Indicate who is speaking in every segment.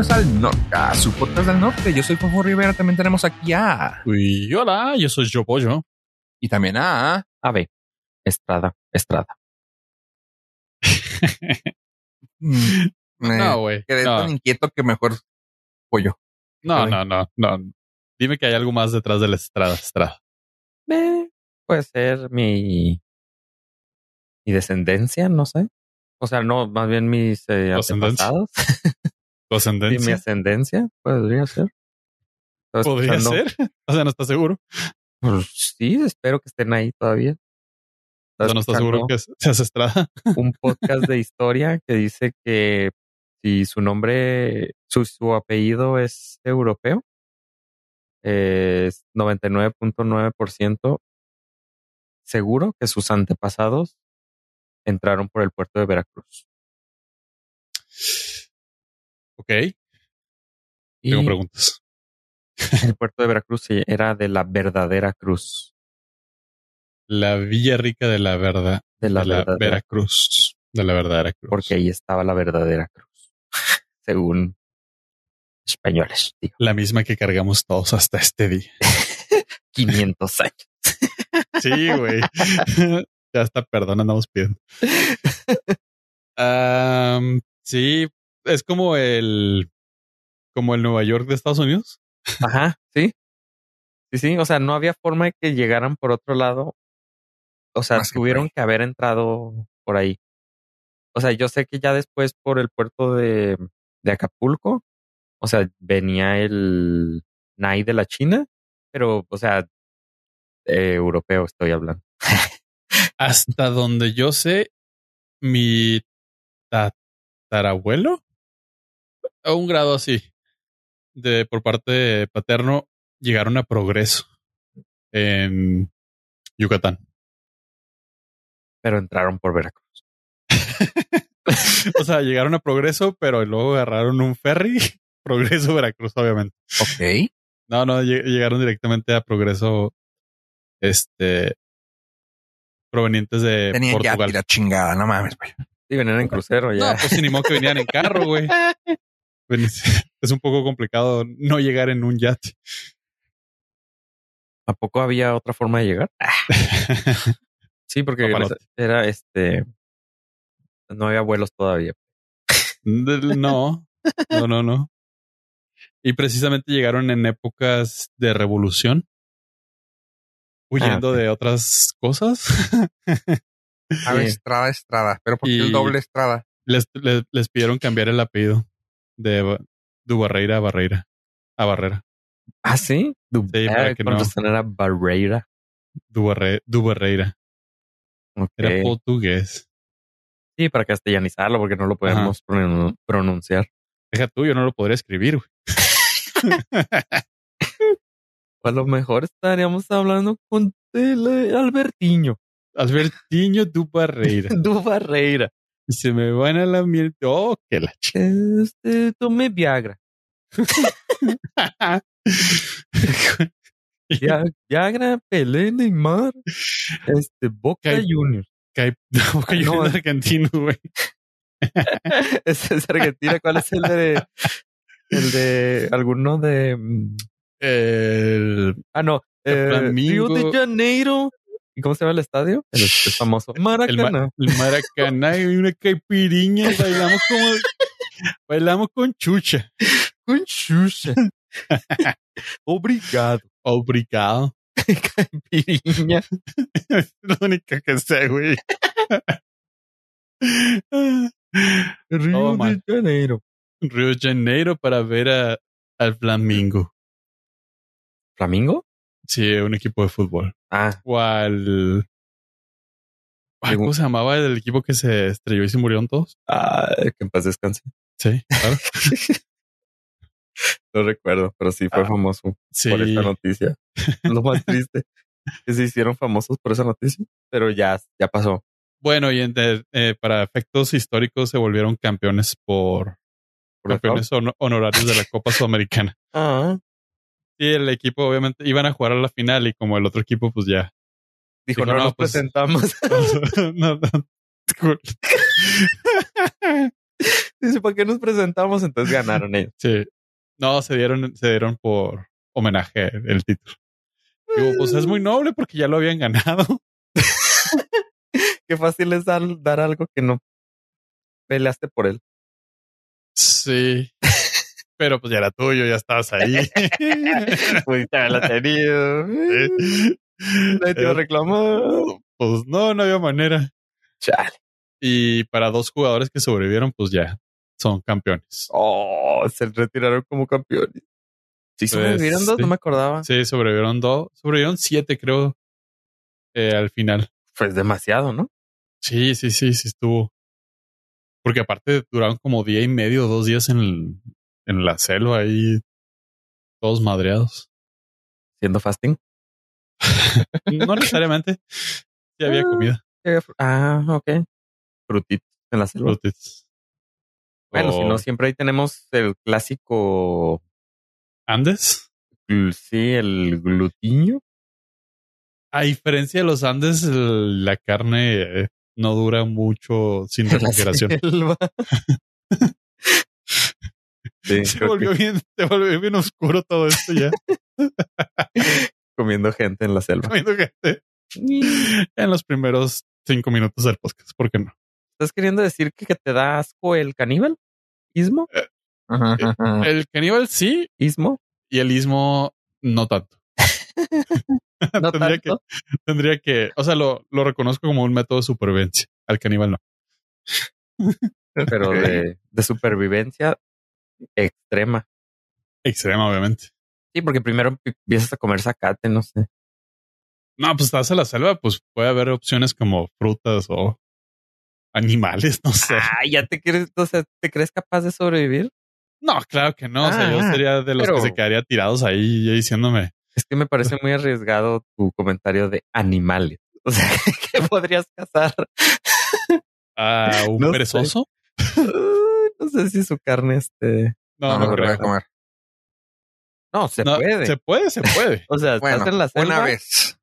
Speaker 1: bienvenidos al norte, a su podcast del norte. Yo soy Fofo Rivera, también tenemos aquí a...
Speaker 2: Y hola, yo soy Yo Pollo.
Speaker 1: Y también a...
Speaker 3: A ver, Estrada, Estrada.
Speaker 1: Mm, me
Speaker 2: No, güey.
Speaker 1: quedé
Speaker 2: No.
Speaker 1: tan inquieto que mejor pollo.
Speaker 2: No, no, no, no. Dime que hay algo más detrás de la estrada, estrada.
Speaker 3: Eh, puede ser mi, mi descendencia, no sé. O sea, no, más bien mis eh, antepasados.
Speaker 2: ¿Tu
Speaker 3: Y mi
Speaker 2: ascendencia?
Speaker 3: ascendencia, podría ser.
Speaker 2: ¿Podría
Speaker 3: escuchando-
Speaker 2: ser? O sea, no estás seguro.
Speaker 3: Pues sí, espero que estén ahí todavía.
Speaker 2: O sea, no estás seguro que seas estrada.
Speaker 3: un podcast de historia que dice que si su nombre, su, su apellido es europeo, es 99.9% seguro que sus antepasados entraron por el puerto de Veracruz.
Speaker 2: Ok, tengo
Speaker 3: Y
Speaker 2: preguntas.
Speaker 3: el puerto de Veracruz era de la verdadera cruz.
Speaker 2: La Villa Rica de la Verdad.
Speaker 3: De la,
Speaker 2: de la
Speaker 3: verdadera
Speaker 2: Veracruz. De la verdadera cruz.
Speaker 3: Porque ahí estaba la verdadera cruz. Según españoles, digo.
Speaker 2: La misma que cargamos todos hasta este día.
Speaker 3: 500 años.
Speaker 2: Sí, güey. ya hasta perdón andamos pidiendo. Am, sí, es como el como el Nueva York de Estados Unidos.
Speaker 3: Ajá, sí. Sí, sí. O sea, no había forma de que llegaran por otro lado. O sea,
Speaker 1: Más
Speaker 3: tuvieron que haber entrado por ahí. O sea, yo sé que ya después por el puerto de, de Acapulco, o sea, venía el Nai de la China, pero, o sea, eh, europeo estoy hablando.
Speaker 2: Hasta donde yo sé, mi tatarabuelo, a un grado así, de por parte paterno, llegaron a progreso en Yucatán.
Speaker 3: Pero entraron por Veracruz.
Speaker 2: O sea, llegaron a progreso, pero luego agarraron un ferry. Progreso Veracruz, obviamente.
Speaker 1: Ok.
Speaker 2: No, no, lleg- llegaron directamente a progreso. Este. Provenientes de
Speaker 1: Tenían ya
Speaker 2: Portugal.
Speaker 1: tira chingada, no mames, güey.
Speaker 3: Sí, venían en crucero ya.
Speaker 2: No, pues ni modo que venían en carro, güey. Es un poco complicado no llegar en un yate.
Speaker 3: ¿A poco había otra forma de llegar? Sí, porque era este. No había vuelos todavía.
Speaker 2: No, no, no, no. Y precisamente llegaron en épocas de revolución, huyendo
Speaker 3: Ah,
Speaker 2: de otras cosas.
Speaker 1: A ver,
Speaker 3: Sí.
Speaker 1: Estrada, Estrada. Pero ¿por qué
Speaker 2: Y-
Speaker 1: el doble Estrada?
Speaker 2: les, les, les pidieron cambiar el apellido de Du Barreira a Barreira. A Barrera.
Speaker 3: Ah, sí. Du
Speaker 2: Sí, para que no.
Speaker 3: era Barreira.
Speaker 2: Du, Barre- Du Barreira. Era portugués.
Speaker 3: Sí, para castellanizarlo, porque no lo podemos pronun- pronunciar.
Speaker 2: Deja tú, yo no lo podría escribir. güey.
Speaker 3: A lo mejor estaríamos hablando con el eh, Albertiño.
Speaker 2: Albertiño Du Barreira.
Speaker 3: Du Barreira.
Speaker 2: Y se me van a la miel. Oh, que la
Speaker 3: Este, tomé Viagra. Via- Viagra, Pelé, Neymar. Este, Boca.
Speaker 2: Cae- Boca
Speaker 3: No.
Speaker 2: Juniors argentino, güey.
Speaker 3: Ese es Argentina. ¿Cuál es el de, el de alguno de, mm,
Speaker 2: El
Speaker 3: ah, no, eh, Río de Janeiro. ¿Y cómo se llama el estadio? El, el famoso
Speaker 2: el, ma-
Speaker 3: Maracaná.
Speaker 2: el Maracaná y una caipiriña. Bailamos como. bailamos con chucha.
Speaker 3: Con Xuxa. Obrigado.
Speaker 2: Obrigado.
Speaker 3: Piriña.
Speaker 2: Es la única que sé, güey.
Speaker 3: Río
Speaker 2: Oh,
Speaker 3: de
Speaker 2: man.
Speaker 3: Janeiro.
Speaker 2: Río de Janeiro para ver a, al Flamingo.
Speaker 3: ¿Flamingo?
Speaker 2: Sí, un equipo de fútbol.
Speaker 3: Ah,
Speaker 2: O al. Ay, ¿Cómo se llamaba el equipo que se estrelló y se murieron todos?
Speaker 3: ah, que en paz descanse.
Speaker 2: Sí, claro.
Speaker 3: No recuerdo, pero sí fue
Speaker 2: Ah,
Speaker 3: famoso
Speaker 2: Sí.
Speaker 3: por esa noticia. Lo más triste que se hicieron famosos por esa noticia, pero ya, ya pasó.
Speaker 2: Bueno, y en de- eh, para efectos históricos se volvieron campeones por
Speaker 3: ¿Por
Speaker 2: campeones hon- honorarios de la Copa Sudamericana.
Speaker 3: Ah,
Speaker 2: el equipo obviamente iban a jugar a la final y como el otro equipo pues ya.
Speaker 3: dijo,
Speaker 2: Dijo,
Speaker 3: no,
Speaker 2: no,
Speaker 3: nos
Speaker 2: pues-
Speaker 3: presentamos.
Speaker 2: no, no.
Speaker 3: Dice, ¿para qué nos presentamos? Entonces ganaron ellos.
Speaker 2: Sí. No, se dieron, se dieron por homenaje el título. Digo, pues es muy noble porque ya lo habían ganado.
Speaker 3: Qué fácil es dar, dar algo que no peleaste por él.
Speaker 2: Sí. Pero pues ya era tuyo, ya estabas ahí.
Speaker 3: Pudiste haberla tenido. Nadie te reclamar.
Speaker 2: Pues no, no había manera.
Speaker 3: Chale.
Speaker 2: Y para dos jugadores que sobrevivieron, pues ya son campeones.
Speaker 3: Oh, se retiraron como campeones. Sí,
Speaker 2: Pues,
Speaker 3: sobrevivieron dos,
Speaker 2: sí.
Speaker 3: no me acordaba.
Speaker 2: Sí, sobrevivieron dos, sobrevivieron siete, creo, eh, al final.
Speaker 3: Pues demasiado, ¿no?
Speaker 2: Sí, sí, sí, sí estuvo. Porque aparte duraron como día y medio, dos días en, el- en la selva ahí, todos madreados.
Speaker 3: Siendo fasting.
Speaker 2: No necesariamente. Sí había comida.
Speaker 3: Ah, ok. Frutitos en la selva.
Speaker 2: Frutitos.
Speaker 3: Bueno, si
Speaker 2: O
Speaker 3: no, siempre ahí tenemos el clásico,
Speaker 2: Andes.
Speaker 3: sí, el glutiño.
Speaker 2: A diferencia de los Andes, el- la carne eh, no dura mucho sin refrigeración.
Speaker 3: sí,
Speaker 2: Se volvió
Speaker 3: que
Speaker 2: bien, se volvió bien oscuro todo esto ya.
Speaker 3: comiendo gente en la selva.
Speaker 2: Comiendo gente en los primeros cinco minutos del podcast. ¿Por qué no?
Speaker 3: ¿Estás queriendo decir que, que te da asco el caníbal? ¿Ismo?
Speaker 4: Ajá, ajá.
Speaker 2: El caníbal sí
Speaker 3: ¿Ismo?
Speaker 2: y el ismo no tanto.
Speaker 3: No
Speaker 2: tendría,
Speaker 3: tanto.
Speaker 2: Que, tendría que, o sea, lo, lo reconozco como un método de supervivencia. Al caníbal no.
Speaker 3: pero de supervivencia extrema.
Speaker 2: Extrema, obviamente.
Speaker 3: Sí, porque primero pi- empiezas a comer zacate, no sé.
Speaker 2: No, pues estás en la selva, pues puede haber opciones como frutas o animales, no sé.
Speaker 3: Ah, ya te quieres, o sea, ¿te crees capaz de sobrevivir?
Speaker 2: No, claro que no. o sea, yo
Speaker 3: Ah,
Speaker 2: sería de los
Speaker 3: pero-
Speaker 2: que se quedaría tirados ahí diciéndome,
Speaker 3: Es que me parece muy arriesgado tu comentario de animales. O sea, ¿qué podrías cazar?
Speaker 2: ah, un
Speaker 3: No
Speaker 2: perezoso.
Speaker 3: No sé si su carne este.
Speaker 2: No,
Speaker 4: No,
Speaker 2: no,
Speaker 4: no lo voy
Speaker 2: creo.
Speaker 4: a comer.
Speaker 3: No, se
Speaker 2: No,
Speaker 3: puede.
Speaker 2: Se puede, se puede.
Speaker 3: O sea,
Speaker 4: Bueno,
Speaker 3: estás en la selva.
Speaker 4: una vez.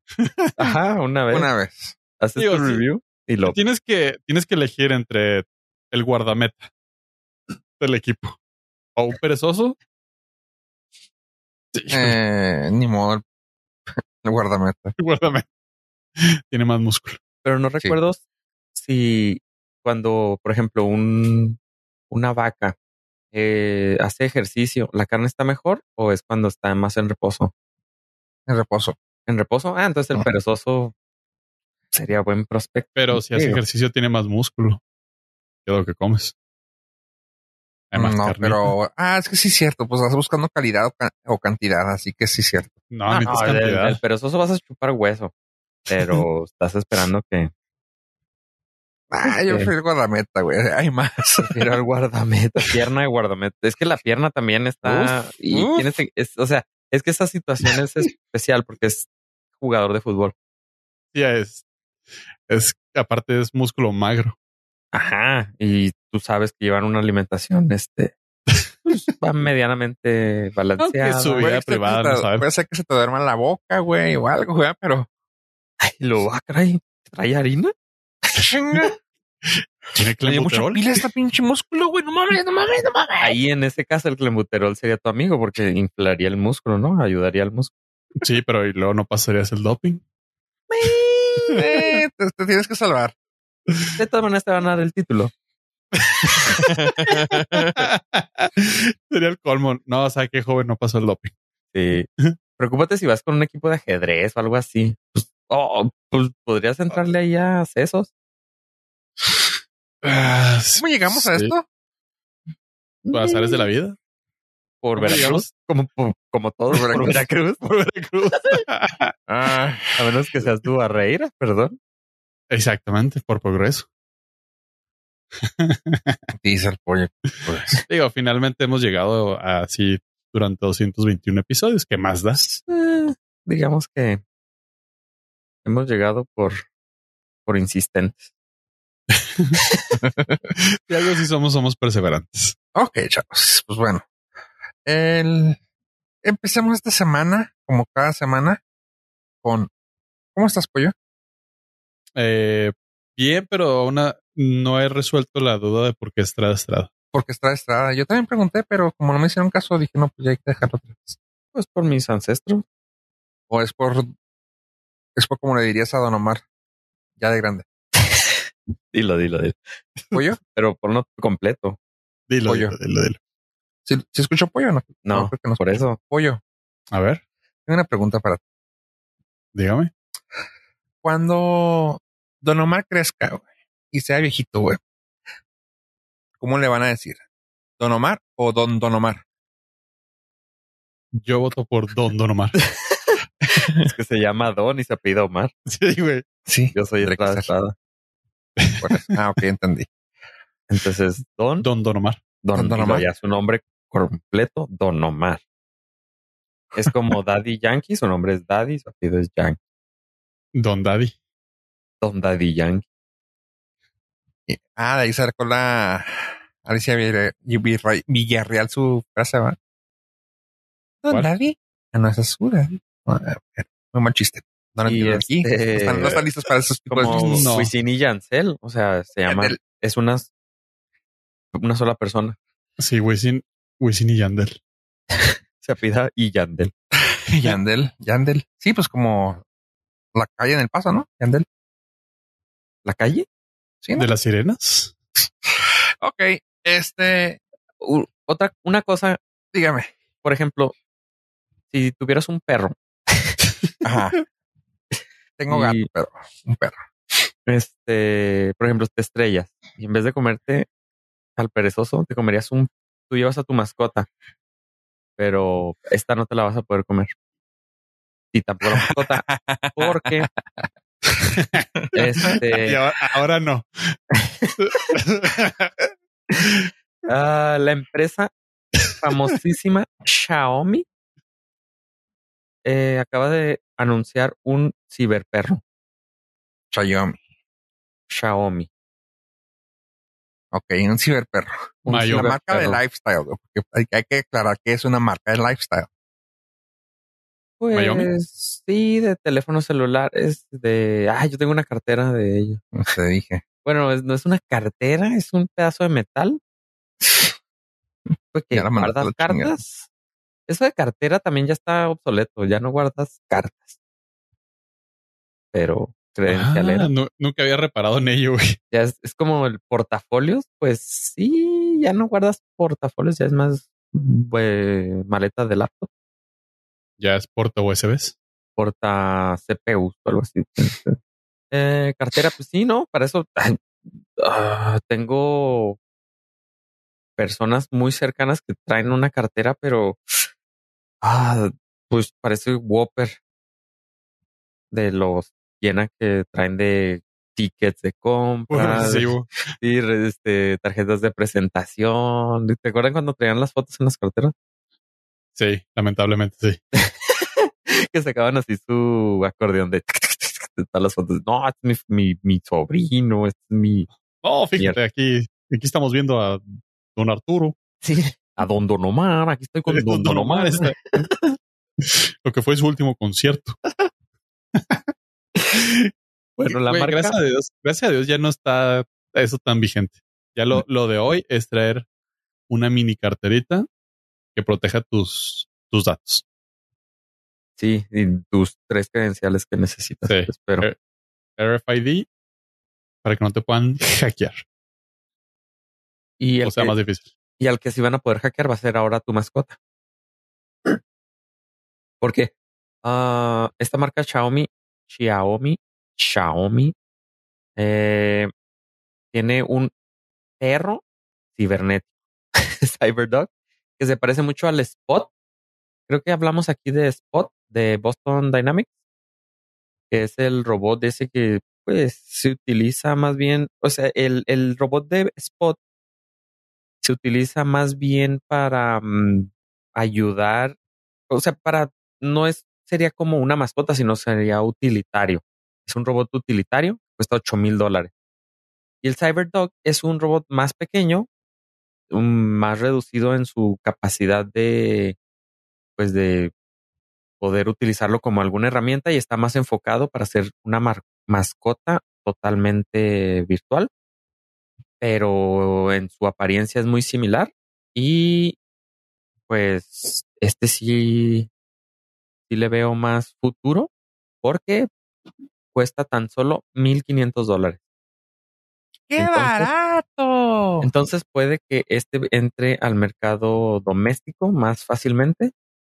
Speaker 3: Ajá, una vez.
Speaker 4: Una vez.
Speaker 3: Haces
Speaker 2: Digo,
Speaker 3: tu review y lo.
Speaker 2: tienes que, tienes que elegir entre el guardameta del equipo o un perezoso. Sí,
Speaker 4: Eh, ni modo. El, guardameta.
Speaker 2: el guardameta tiene más músculo.
Speaker 3: Pero no
Speaker 4: Sí.
Speaker 3: recuerdo si cuando, por ejemplo, un una vaca eh, hace ejercicio, ¿la carne está mejor o es cuando está más en reposo?
Speaker 4: En reposo.
Speaker 3: En reposo, ah, entonces el perezoso sería buen prospecto.
Speaker 2: Pero si hace ejercicio tiene más músculo que lo que comes. Hay más
Speaker 4: no,
Speaker 2: carnita.
Speaker 4: pero. Ah, es que sí es cierto. Pues estás buscando calidad o, ca- o cantidad. Así que sí es cierto.
Speaker 2: No, necesitas
Speaker 3: no, el, el perezoso vas a chupar hueso, pero estás esperando que
Speaker 4: Ah, yo
Speaker 3: Ok.
Speaker 4: prefiero el guardameta, güey. Hay más.
Speaker 3: prefiero al guardameta, pierna de guardameta. Es que la pierna también está
Speaker 4: Uf,
Speaker 3: y
Speaker 4: uf.
Speaker 3: tienes, es, o sea, es que esa situación es especial porque es jugador de fútbol.
Speaker 2: Sí, es, es, aparte es músculo magro.
Speaker 3: Ajá, y tú sabes que llevan una alimentación, este, pues, va medianamente balanceada.
Speaker 2: su vida privada, no sabes.
Speaker 4: Puede ser que se te duerma la boca, güey, o algo, güey, pero.
Speaker 3: Ay, lo ah, caray, trae harina.
Speaker 4: Chinga.
Speaker 2: Tiene
Speaker 4: Tiene mucha
Speaker 2: clenbuterol.
Speaker 4: pila este pinche músculo, güey. No mames, no mames, no mames.
Speaker 3: Ahí en ese caso el clenbuterol sería tu amigo porque inflaría el músculo, ¿no? Ayudaría al músculo.
Speaker 2: Sí, pero y luego no pasarías el doping.
Speaker 4: Eh, te, te tienes que salvar.
Speaker 3: De todas maneras te van a dar el título.
Speaker 2: Sería el colmo. No, o sea, que joven no pasó el doping.
Speaker 3: Sí. Preocúpate si vas con un equipo de ajedrez o algo así. Pues, oh, pues podrías entrarle ahí a sesos.
Speaker 2: Ah,
Speaker 4: ¿Cómo llegamos a esto?
Speaker 2: Por azares de la vida.
Speaker 3: Por
Speaker 2: ¿Cómo
Speaker 3: Veracruz, como, como todos
Speaker 4: Por
Speaker 3: por Veracruz.
Speaker 2: Por Veracruz.
Speaker 4: Ah,
Speaker 3: A menos que seas tú Barreira, perdón.
Speaker 2: Exactamente, por progreso.
Speaker 4: dice el pollo.
Speaker 2: Digo, finalmente hemos llegado a así durante 221 episodios. ¿Qué más das?
Speaker 3: Eh, digamos que hemos llegado por, por insistentes.
Speaker 2: Y algo así somos, somos perseverantes.
Speaker 4: ok, chavos. Pues bueno. El... Empecemos esta semana, como cada semana, con. ¿Cómo estás, pollo?
Speaker 2: Eh, bien, pero una no he resuelto la duda de por qué Estrada Estrada.
Speaker 4: Porque Estrada Estrada. Yo también pregunté, pero como no me hicieron caso, dije, no, pues ya hay que dejarlo otra vez.
Speaker 3: Pues por mis ancestros.
Speaker 4: O es por, es por como le dirías a Don Omar, ya de grande.
Speaker 3: Dilo, dilo, dilo.
Speaker 4: ¿Pollo?
Speaker 3: Pero ponlo completo.
Speaker 2: Dilo,
Speaker 4: Pollo.
Speaker 2: dilo, dilo, dilo.
Speaker 4: ¿Sí, sí escuchó pollo o no?
Speaker 3: No,
Speaker 4: creo que no
Speaker 3: por eso.
Speaker 4: Pollo,
Speaker 2: A ver,
Speaker 4: tengo una pregunta para ti.
Speaker 2: dígame.
Speaker 4: Cuando Don Omar crezca güey, y sea viejito, güey, ¿cómo le van a decir? ¿Don Omar o Don Don Omar?
Speaker 2: Yo voto por Don Don Omar.
Speaker 3: Es que se llama Don y se apellida Omar.
Speaker 2: sí, güey.
Speaker 4: Sí.
Speaker 3: Yo soy
Speaker 4: Tendría Ah, ok, entendí.
Speaker 3: Entonces, Don,
Speaker 2: Don Don Omar.
Speaker 3: Don,
Speaker 4: Don
Speaker 3: Don
Speaker 4: Omar.
Speaker 3: Ya su nombre completo, Don Omar. Es como Daddy Yankee, su nombre es Daddy, su apellido es Yankee.
Speaker 2: Don Daddy.
Speaker 3: Don Daddy Yankee.
Speaker 4: Ah, de ahí sacó la Alicia Villarreal, su frase, ¿va? Don
Speaker 2: ¿Cuál?
Speaker 4: Daddy. Ah, no, esa es su Daddy. Ah, Muy mal chiste. No lo
Speaker 3: Y
Speaker 4: entiendo aquí.
Speaker 3: este-
Speaker 4: No están, no están listos para esos tipos de
Speaker 3: Como.
Speaker 2: No.
Speaker 3: Wisin y Yancel. O sea, se llama,
Speaker 4: Yandel.
Speaker 3: es una, una sola persona.
Speaker 2: Sí, Wisin, Wisin y Yandel.
Speaker 3: Se apellida y Yandel.
Speaker 4: Yandel, Yandel. Sí, pues como la calle en el paso, ¿no? Yandel.
Speaker 3: ¿La calle?
Speaker 4: Sí, ¿no?
Speaker 2: ¿De las sirenas?
Speaker 4: Ok, este,
Speaker 3: U- otra, una cosa,
Speaker 4: dígame.
Speaker 3: por ejemplo, si tuvieras un perro,
Speaker 4: Ajá. Tengo
Speaker 3: Y-
Speaker 4: gato, pero un perro.
Speaker 3: este, por ejemplo, te estrellas y en vez de comerte al perezoso, te comerías un, tú llevas a tu mascota, pero esta no te la vas a poder comer. Y tampoco la mascota, porque este,
Speaker 2: ahora, ahora no.
Speaker 3: ah, la empresa famosísima Xiaomi eh, acaba de anunciar un ciberperro,
Speaker 4: Xiaomi.
Speaker 3: Xiaomi.
Speaker 4: Ok, un ciberperro.
Speaker 2: Mayo.
Speaker 4: La marca de lifestyle, porque hay, hay que aclarar que es una marca de lifestyle.
Speaker 3: Pues sí, de teléfonos celulares, de... Ah, yo tengo una cartera de ellos.
Speaker 4: No te dije.
Speaker 3: Bueno, es- no es una cartera, es un pedazo de metal. Pues que
Speaker 4: Ya la mandaste a
Speaker 3: guardas
Speaker 4: chingada.
Speaker 3: Eso de cartera también ya está obsoleto, ya no guardas cartas. Pero credencialera.
Speaker 2: Ah, no- nunca había reparado en ello, güey.
Speaker 3: Ya es, es como el portafolios, pues sí, ya no guardas portafolios, ya es más maleta de laptop,
Speaker 2: Ya es porta USBs.
Speaker 3: porta CPU o algo así. Eh, cartera, pues sí, ¿no? Para eso ah, tengo personas muy cercanas que traen una cartera, pero ah, pues parece Whopper de los llena que traen de tickets de compra,
Speaker 2: Sí,
Speaker 3: este, tarjetas de presentación. ¿Te acuerdan cuando traían las fotos en las carteras?
Speaker 2: Sí, lamentablemente sí.
Speaker 3: que sacaban así su acordeón de, todas las fotos. No, este es mi, mi, mi sobrino, este es mi.
Speaker 2: Oh, fíjate, aquí, aquí estamos viendo a don Arturo.
Speaker 3: Sí. A Don Don Omar, aquí estoy con Don Don Omar.
Speaker 2: está- Lo que fue su último concierto.
Speaker 3: Bueno, la
Speaker 2: Güey,
Speaker 3: marca.
Speaker 2: Gracias a Dios, gracias a Dios ya no está eso tan vigente. Ya lo, lo de hoy es traer una mini carterita que proteja tus, tus datos.
Speaker 3: Sí, y tus tres credenciales que necesitas.
Speaker 2: Sí.
Speaker 3: Espero.
Speaker 2: Eh, RFID para que no te puedan hackear.
Speaker 3: Y el
Speaker 2: O sea,
Speaker 3: que-
Speaker 2: más difícil.
Speaker 3: Y al que sí van a poder hackear va a ser ahora tu mascota. Porque ah, esta marca Xiaomi, Xiaomi, Xiaomi, eh, tiene un perro cibernético, Cyberdog, que se parece mucho al Spot. Creo que hablamos aquí de Spot de Boston Dynamics, que es el robot ese que pues se utiliza más bien, o sea, el, el robot de Spot se utiliza más bien para mm, ayudar, o sea, para, no es, sería como una mascota, sino sería utilitario. Es un robot utilitario, cuesta 8 mil dólares. Y el Cyberdog es un robot más pequeño, más reducido en su capacidad de, pues de poder utilizarlo como alguna herramienta y está más enfocado para ser una mascota totalmente virtual pero en su apariencia es muy similar. Y pues este sí, sí le veo más futuro porque cuesta tan solo 1.500 dólares.
Speaker 4: ¡Qué
Speaker 3: Entonces-
Speaker 4: barato!
Speaker 3: Entonces puede que este entre al mercado doméstico más fácilmente,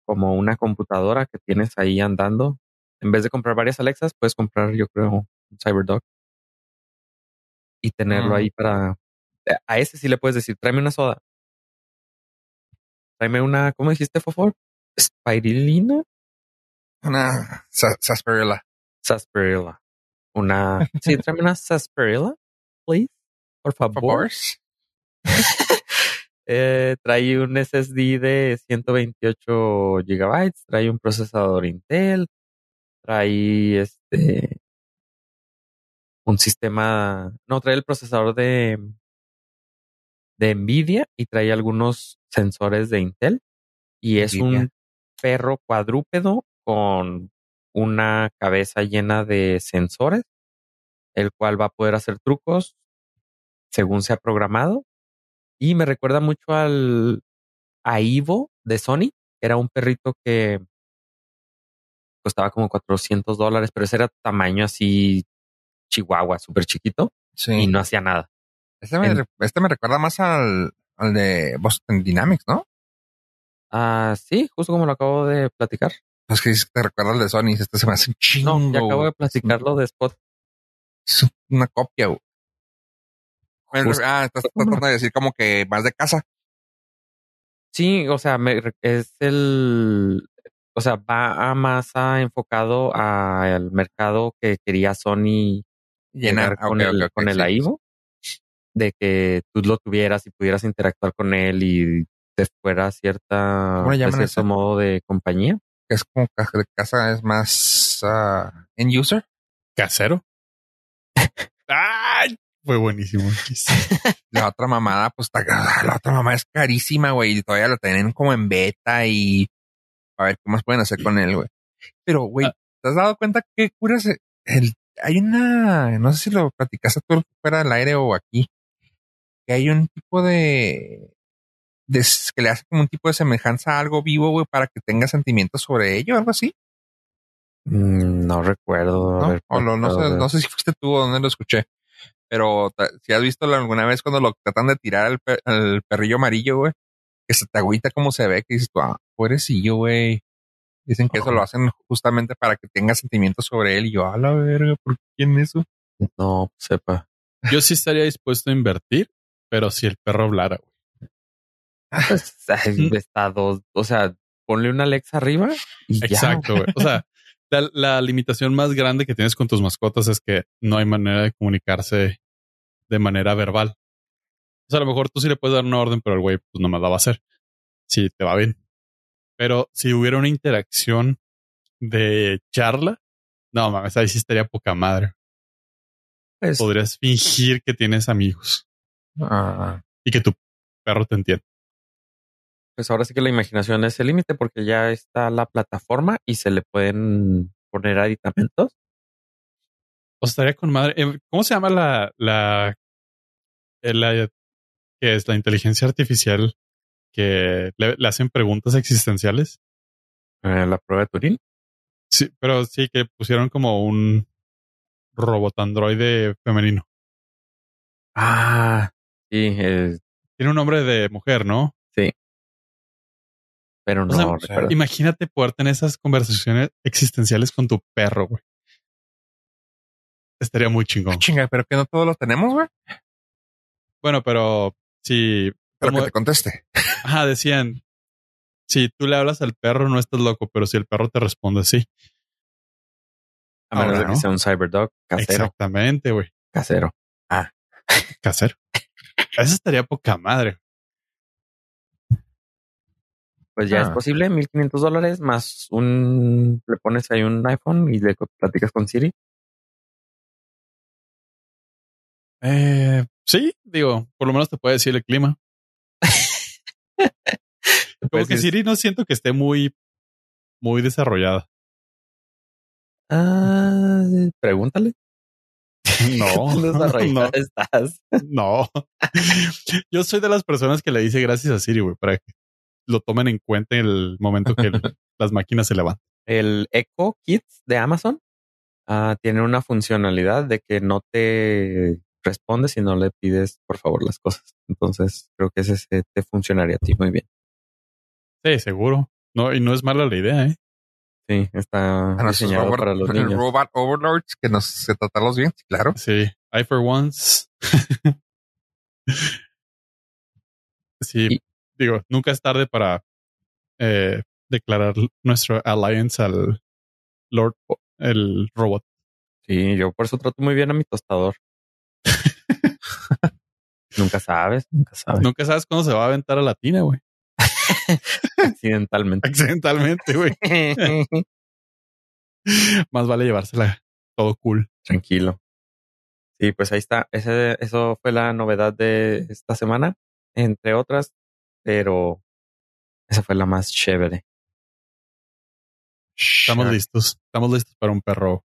Speaker 3: como una computadora que tienes ahí andando. En vez de comprar varias Alexas, puedes comprar, yo creo, un CyberDog y tenerlo
Speaker 4: Mm.
Speaker 3: ahí para. A ese sí le puedes decir, tráeme una soda. Tráeme una, ¿cómo dijiste, Fofor? Spirulina,
Speaker 4: Una sa- sarsaparilla.
Speaker 3: sarsaparilla. Una, sí, tráeme una sarsaparilla, please, por
Speaker 4: Por
Speaker 3: favor.
Speaker 4: favor.
Speaker 3: Eh, trae un SSD de 128 gigabytes, trae un procesador Intel, trae este un sistema, no, trae el procesador de de Nvidia y trae algunos sensores de Intel y es
Speaker 4: Nvidia.
Speaker 3: un perro cuadrúpedo con una cabeza llena de sensores, el cual va a poder hacer trucos según sea programado. Y me recuerda mucho al a Ivo de Sony, era un perrito que costaba como 400 dólares, pero ese era tamaño así chihuahua, súper chiquito
Speaker 4: Sí.
Speaker 3: y no hacía nada.
Speaker 4: Este me,
Speaker 3: En-
Speaker 4: este me recuerda más al, al de Boston Dynamics, ¿no?
Speaker 3: Ah, sí, justo como lo acabo de platicar.
Speaker 4: Pues que te recuerda al de Sony. Este se me hace un chingo.
Speaker 3: No, ya acabo de platicarlo de Spot.
Speaker 4: Es una copia, güey.
Speaker 3: Justo.
Speaker 4: ah, estás tratando de decir como que más de casa.
Speaker 3: Sí, o sea, me es el, o sea, va a más a enfocado al mercado que quería Sony. Llegar
Speaker 4: Ah,
Speaker 3: con
Speaker 4: ok,
Speaker 3: el, con el
Speaker 4: sí.
Speaker 3: AIVO, de que tú lo tuvieras y pudieras interactuar con él y te fuera cierta,
Speaker 4: ¿Cómo le
Speaker 3: de
Speaker 4: llaman
Speaker 3: cierto
Speaker 4: ese?
Speaker 3: modo de compañía.
Speaker 4: Que es como caja de casa, es más ah, end user.
Speaker 2: ¿Casero? ¡Ay! Fue buenísimo.
Speaker 4: La otra mamada, pues la otra mamada es carísima, güey. Y todavía lo tienen como en beta y a ver qué más pueden hacer con él, güey. Pero, güey,
Speaker 2: Ah.
Speaker 4: ¿te has dado cuenta qué curas? El, hay una, no sé si lo platicaste tú fuera del aire o aquí, que hay un tipo de, que le hace como un tipo de semejanza a algo vivo, güey, para que tenga sentimientos sobre ello, algo así.
Speaker 3: Mm, No recuerdo.
Speaker 4: ¿no? O lo- no, sé, no sé si fuiste tú o dónde lo escuché. Pero si has visto alguna vez cuando lo tratan de tirar al, pe- al perrillo amarillo, güey, que se te agüita como se ve, que dices tú, ah, pobrecillo, güey. Dicen que eso lo hacen justamente para que tenga sentimientos sobre él. Y yo, a la verga, ¿por quién eso?
Speaker 3: No, sepa.
Speaker 2: Yo sí estaría dispuesto a invertir, pero si el perro hablara, güey.
Speaker 3: Pues,
Speaker 2: Mm.
Speaker 3: está dos, o sea, ponle una Alexa arriba y ya.
Speaker 2: Exacto, güey. O sea, la, la limitación más grande que tienes con tus mascotas es que no hay manera de comunicarse de manera verbal. O sea, a lo mejor tú sí le puedes dar una orden, pero el güey pues no me la va a hacer. Si te va bien. Pero si hubiera una interacción de charla, no mames, ahí sí estaría poca madre.
Speaker 3: Pues,
Speaker 2: Podrías fingir que tienes amigos
Speaker 4: Ah,
Speaker 2: y que tu perro te entiende.
Speaker 3: pues ahora sí que la imaginación es el límite porque ya está la plataforma y se le pueden poner aditamentos.
Speaker 2: O estaría con madre. Eh, ¿Cómo se llama la, la, eh, la que es la inteligencia artificial que le, le hacen preguntas existenciales?
Speaker 3: Eh, la prueba de Turing.
Speaker 2: Sí, pero sí que pusieron como un robot androide femenino.
Speaker 3: Ah, sí, eh,
Speaker 2: Tiene un nombre de mujer, ¿no?
Speaker 3: pero no
Speaker 2: sea,
Speaker 3: recuerdo.
Speaker 2: Imagínate poder tener esas conversaciones existenciales con tu perro, güey. Estaría muy chingón.
Speaker 4: ah, chinga, pero que no todos lo tenemos, güey.
Speaker 2: Bueno, pero si como-
Speaker 4: que te conteste.
Speaker 2: Ajá, decían, si tú le hablas al perro no estás loco, pero si el perro te responde sí.
Speaker 3: A menos
Speaker 2: ahora,
Speaker 3: de que
Speaker 2: ¿no?
Speaker 3: sea un Cyberdog casero.
Speaker 2: Exactamente, güey.
Speaker 3: Casero.
Speaker 2: Casero. Eso estaría poca madre.
Speaker 3: Pues ya
Speaker 4: Ah.
Speaker 3: es posible, 1500 dólares más un, le pones ahí un iPhone y le platicas con Siri.
Speaker 2: Eh, sí, digo, por lo menos te puede decir el clima. Como
Speaker 3: Pues
Speaker 2: que
Speaker 3: es-
Speaker 2: Siri no siento que esté muy, muy desarrollada.
Speaker 3: Ah, pregúntale.
Speaker 2: No, no,
Speaker 3: estás.
Speaker 2: no. Yo soy de las personas que le dice gracias a Siri, güey, para que lo tomen en cuenta en el momento que el- las máquinas se levantan.
Speaker 3: El Echo Kits de Amazon ah, tiene una funcionalidad de que no te responde si no le pides por favor las cosas. Entonces creo que ese se- te funcionaría a ti muy bien.
Speaker 2: Sí, seguro. No, y no es mala la idea, ¿eh?
Speaker 3: Sí, está
Speaker 4: A
Speaker 3: diseñado
Speaker 4: robot-
Speaker 3: para los niños.
Speaker 4: robot overlords que nos se tratarlos bien, claro.
Speaker 2: Sí, I for once. sí,
Speaker 3: Y-
Speaker 2: digo, nunca es tarde para eh, declarar nuestro alliance al Lord, el robot.
Speaker 3: Sí, yo por eso trato muy bien a mi tostador. nunca sabes, nunca sabes.
Speaker 2: Nunca sabes cuándo se va a aventar a la tina, güey.
Speaker 3: Accidentalmente.
Speaker 2: Accidentalmente, güey. Más vale llevársela todo cool.
Speaker 3: Tranquilo. Sí, pues ahí está. Ese, eso fue la novedad de esta semana, entre otras, pero esa fue la más chévere.
Speaker 2: Estamos listos. Estamos listos para un perro.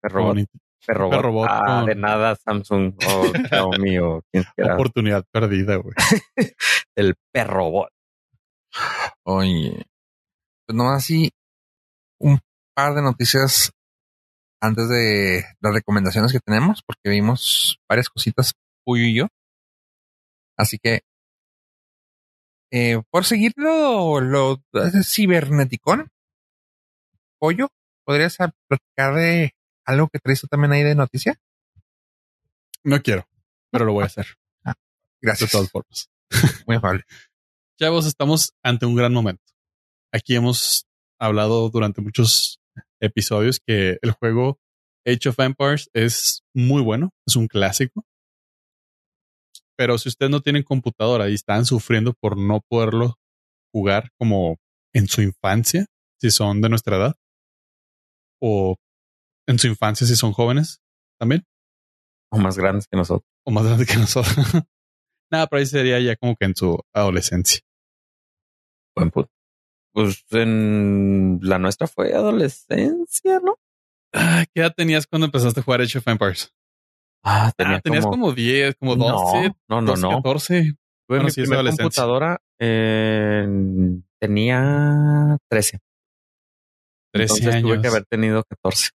Speaker 3: Perro
Speaker 2: bonito.
Speaker 3: Perro bot.
Speaker 2: perro bot
Speaker 3: Ah,
Speaker 2: con-
Speaker 3: de nada, Samsung o Xiaomi o quien quiera.
Speaker 2: Oportunidad perdida, güey.
Speaker 3: El perro bot.
Speaker 4: Oye, pues no así un par de noticias antes de las recomendaciones que tenemos, porque vimos varias cositas, Puyo y yo. Así que, eh, por seguirlo, lo, lo ciberneticón, Pollo, ¿podrías platicar de algo que traes tú también ahí de noticia?
Speaker 2: No quiero, pero lo voy a hacer de
Speaker 4: Gracias.
Speaker 2: todas formas.
Speaker 4: Muy amable.
Speaker 2: Chavos, estamos ante un gran momento. Aquí hemos hablado durante muchos episodios que el juego Age of Empires es muy bueno, es un clásico. Pero si ustedes no tienen computadora y están sufriendo por no poderlo jugar como en su infancia, si son de nuestra edad, o en su infancia si son jóvenes también,
Speaker 3: O más grandes que nosotros.
Speaker 2: o más grandes que nosotros. Nada, pero ahí sería ya como que en su adolescencia.
Speaker 3: Buen punto. Pues en la nuestra fue adolescencia, ¿no?
Speaker 2: Ah, ¿Qué edad tenías cuando empezaste a jugar Age of Empires?
Speaker 3: Ah,
Speaker 2: Ah, tenías como, 10, como 12,
Speaker 3: no, no,
Speaker 2: 12,
Speaker 3: no.
Speaker 2: 14.
Speaker 3: Tuve
Speaker 2: Bueno,
Speaker 3: mi
Speaker 2: sí, es
Speaker 3: primer
Speaker 2: adolescencia.
Speaker 3: computadora en- tenía 13.
Speaker 2: 13
Speaker 3: Entonces tuve
Speaker 2: años.
Speaker 3: que haber tenido 14.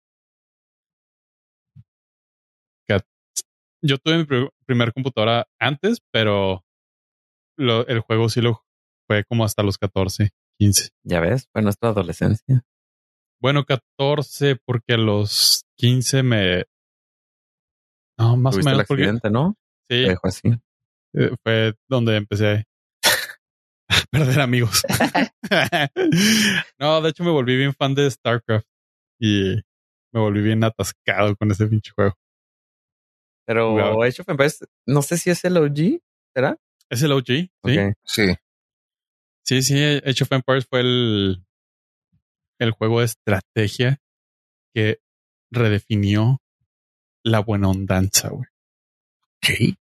Speaker 2: Yo tuve mi pr- primer computadora antes, pero lo- el juego sí lo fue como hasta los 14, 15.
Speaker 3: Ya ves, fue nuestra adolescencia.
Speaker 2: Bueno, 14 porque a los 15 me... No, más o
Speaker 3: el
Speaker 2: menos porque sí,
Speaker 3: Te dejó así.
Speaker 2: eh, fue donde empecé a perder amigos. no, de hecho me volví bien fan de StarCraft y me volví bien atascado con ese pinche juego.
Speaker 3: Pero
Speaker 2: Jugaba.
Speaker 3: Age of Empires, no sé si es el OG, ¿será?
Speaker 2: Es el OG, sí.
Speaker 4: Sí.
Speaker 2: Sí, sí, Age of Empires fue el, el juego de estrategia que redefinió la buena ondanza, güey.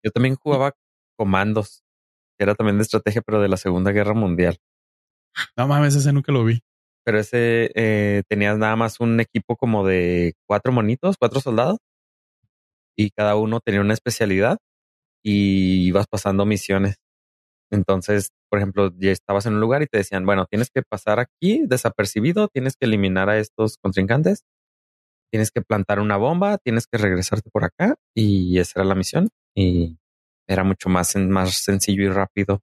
Speaker 3: Yo también jugaba Comandos, que era también de estrategia, pero de la Segunda Guerra Mundial.
Speaker 2: No mames, ese nunca lo vi.
Speaker 3: Pero ese eh, tenías nada más un equipo como de cuatro monitos, cuatro soldados, y cada uno tenía una especialidad y ibas pasando misiones. Entonces, por ejemplo, ya estabas en un lugar y te decían, bueno, tienes que pasar aquí desapercibido, tienes que eliminar a estos contrincantes, tienes que plantar una bomba, tienes que regresarte por acá y esa era la misión. Y era mucho más, más sencillo y rápido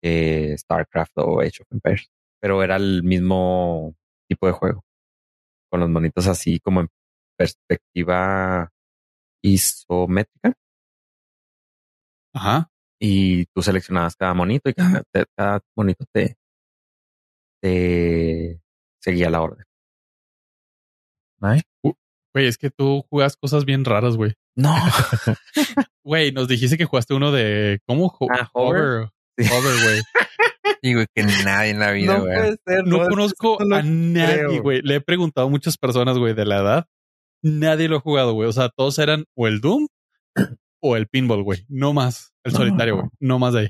Speaker 3: que StarCraft o Age of Empires, pero era el mismo tipo de juego, con los monitos así como en perspectiva isométrica
Speaker 2: Ajá.
Speaker 3: y tú seleccionabas cada monito y cada, cada monito te, te seguía la orden.
Speaker 2: Güey, es que tú jugas cosas bien raras, güey.
Speaker 3: No,
Speaker 2: Güey, nos dijiste que jugaste uno de ¿cómo? Ho-
Speaker 3: Ah, Hover. Sí.
Speaker 2: Hover, güey.
Speaker 4: Digo que nadie en la vida,
Speaker 3: no
Speaker 4: güey.
Speaker 3: puede ser.
Speaker 2: No conozco
Speaker 3: no lo
Speaker 2: a nadie,
Speaker 3: creo.
Speaker 2: güey. Le he preguntado a muchas personas, güey, de la edad. Nadie lo ha jugado, güey. O sea, todos eran o el Doom o el Pinball, güey. No más. El solitario, güey. No más de ahí.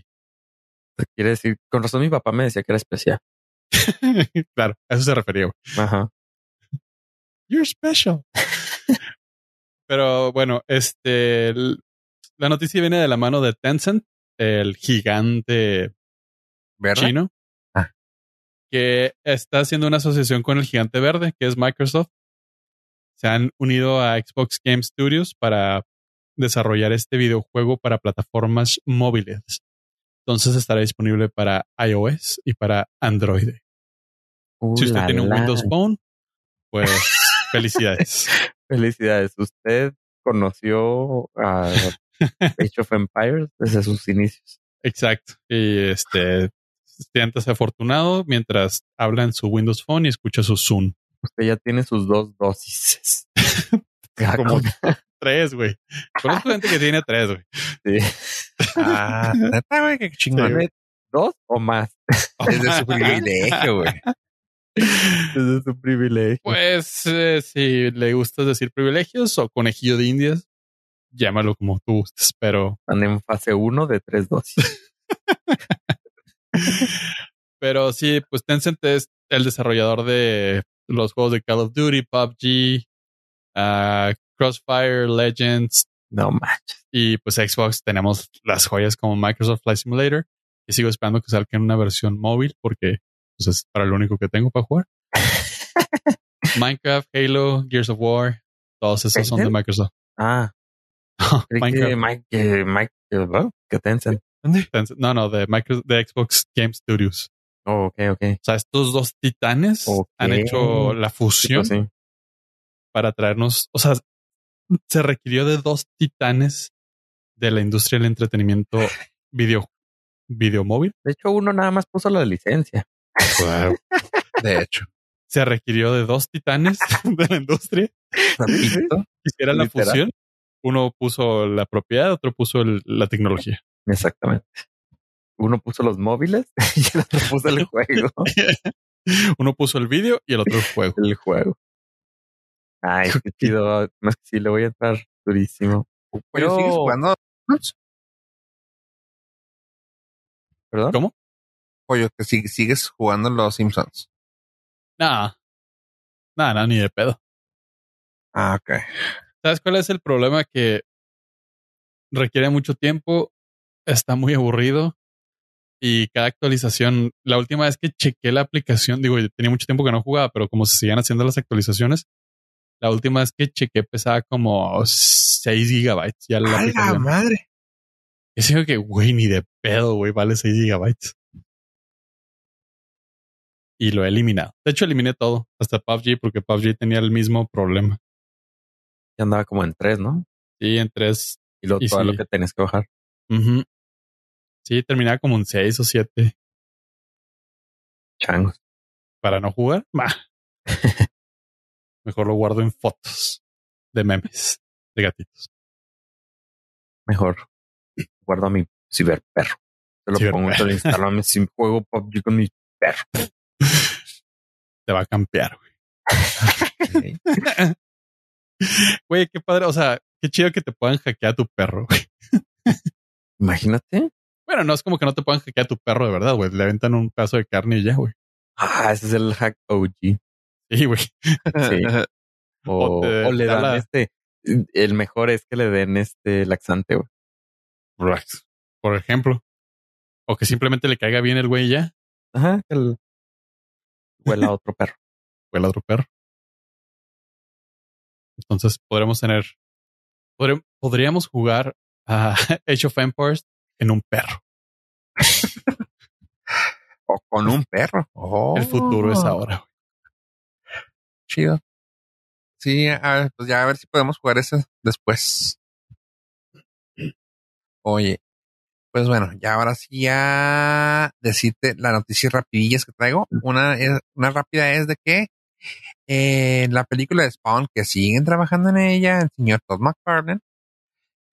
Speaker 3: Quiere decir, con razón mi papá me decía que era especial.
Speaker 2: claro, a eso se refería, güey.
Speaker 3: Ajá.
Speaker 2: You're special. Pero bueno, este, la noticia viene de la mano de Tencent, el gigante chino, ah. que está haciendo una asociación con el gigante verde, que es Microsoft. Se han unido a Xbox Game Studios para desarrollar este videojuego para plataformas móviles. Entonces estará disponible para iOS y para Android. si usted tiene un Windows Phone, pues felicidades.
Speaker 3: felicidades. Usted conoció a Age of Empires desde sus inicios.
Speaker 2: Exacto. Y este siéntase afortunado mientras habla en su Windows Phone y escucha su Zoom.
Speaker 3: Usted ya tiene sus dos dosis.
Speaker 2: Como tres, güey. Conozco gente que tiene tres, güey.
Speaker 3: Sí. Ah, neta, güey, qué chingón. ¿Dos o más?
Speaker 4: Es de su privilegio, güey.
Speaker 3: Es su privilegio.
Speaker 2: Pues eh, si le gusta decir privilegios o conejillo de indias, llámalo como tú gustes, pero.
Speaker 3: Están en fase uno de tres dosis.
Speaker 2: pero sí, pues Tencent es el desarrollador de los juegos de Call of Duty, PUBG, uh, Crossfire, Legends.
Speaker 3: No manches.
Speaker 2: Y pues Xbox tenemos las joyas como Microsoft Flight Simulator. Y sigo esperando que salga en una versión móvil porque pues, es para lo único que tengo para jugar. Minecraft, Halo, Gears of War, todos esos son de Microsoft.
Speaker 3: Ah. Minecraft. Mike, Mike, ¿Qué Tencent?
Speaker 2: No, no, de, Microsoft, de Xbox Game Studios.
Speaker 3: Oh, ok, ok. O
Speaker 2: sea, estos dos titanes han hecho la fusión pues para traernos, o sea, se requirió de dos titanes de la industria del entretenimiento video, video móvil.
Speaker 3: De hecho, uno nada más puso la licencia.
Speaker 4: De hecho.
Speaker 2: Se requirió de dos titanes de la industria. Hiciera la fusión. Uno puso la propiedad, otro puso la tecnología.
Speaker 3: Exactamente. Uno puso los móviles y el otro puso el juego.
Speaker 2: Uno puso el vídeo y el otro el juego.
Speaker 3: El juego. Ay, qué chido. Más que sí, le voy a entrar durísimo.
Speaker 4: Pero sigues jugando.
Speaker 2: ¿Perdón? ¿Cómo?
Speaker 4: Pollo, que sigues jugando los Simpsons.
Speaker 2: Nada. Nada, ni de pedo.
Speaker 4: Ah, ok.
Speaker 2: ¿Sabes cuál es el problema? Que requiere mucho tiempo, está muy aburrido y cada actualización, la última vez que chequé la aplicación, digo, tenía mucho tiempo que no jugaba, pero como se siguen haciendo las actualizaciones, la última vez que chequé pesaba como 6 gigabytes. Ya
Speaker 4: la, la madre!
Speaker 2: Es digo que, güey, ni de pedo, güey, vale 6 gigabytes. Y lo he eliminado. De hecho, eliminé todo, hasta PUBG, porque PUBG tenía el mismo problema.
Speaker 3: Ya andaba como en 3, ¿no?
Speaker 2: Sí, en 3.
Speaker 3: Y lo, todo lo que tenés que bajar.
Speaker 2: Sí, terminaba como un 6 o 7.
Speaker 3: Changos.
Speaker 2: Para no jugar, bah. Mejor lo guardo en fotos de memes de gatitos.
Speaker 3: Mejor guardo a mi ciberperro. Se lo pongo, se lo instalo a mi juego PUBG con mi perro.
Speaker 2: Te va a campear, güey. Güey, qué padre. O sea, qué chido que te puedan hackear a tu perro, güey.
Speaker 3: Imagínate.
Speaker 2: Bueno, no es como que no te puedan hackear a tu perro de verdad, güey. Le aventan un pedazo de carne y ya, güey.
Speaker 3: Ah, ese es el hack OG.
Speaker 2: Sí, güey. Sí.
Speaker 3: O, le dan este. El mejor es que le den este laxante, güey.
Speaker 2: Por ejemplo. O que simplemente le caiga bien el güey ya.
Speaker 3: Ajá. El... Huela a otro perro.
Speaker 2: Huela a otro perro. Entonces podremos tener. Podríamos jugar a Age of Empires en un perro.
Speaker 4: o con un perro.
Speaker 2: El futuro es oh. ahora
Speaker 4: chido. Sí, pues ya a ver si podemos jugar eso después. Oye, pues bueno, ya ahora sí ya decirte las noticias rapidillas que traigo. Una, una rápida es de que eh, la película de Spawn, que siguen trabajando en ella, el señor Todd McFarlane,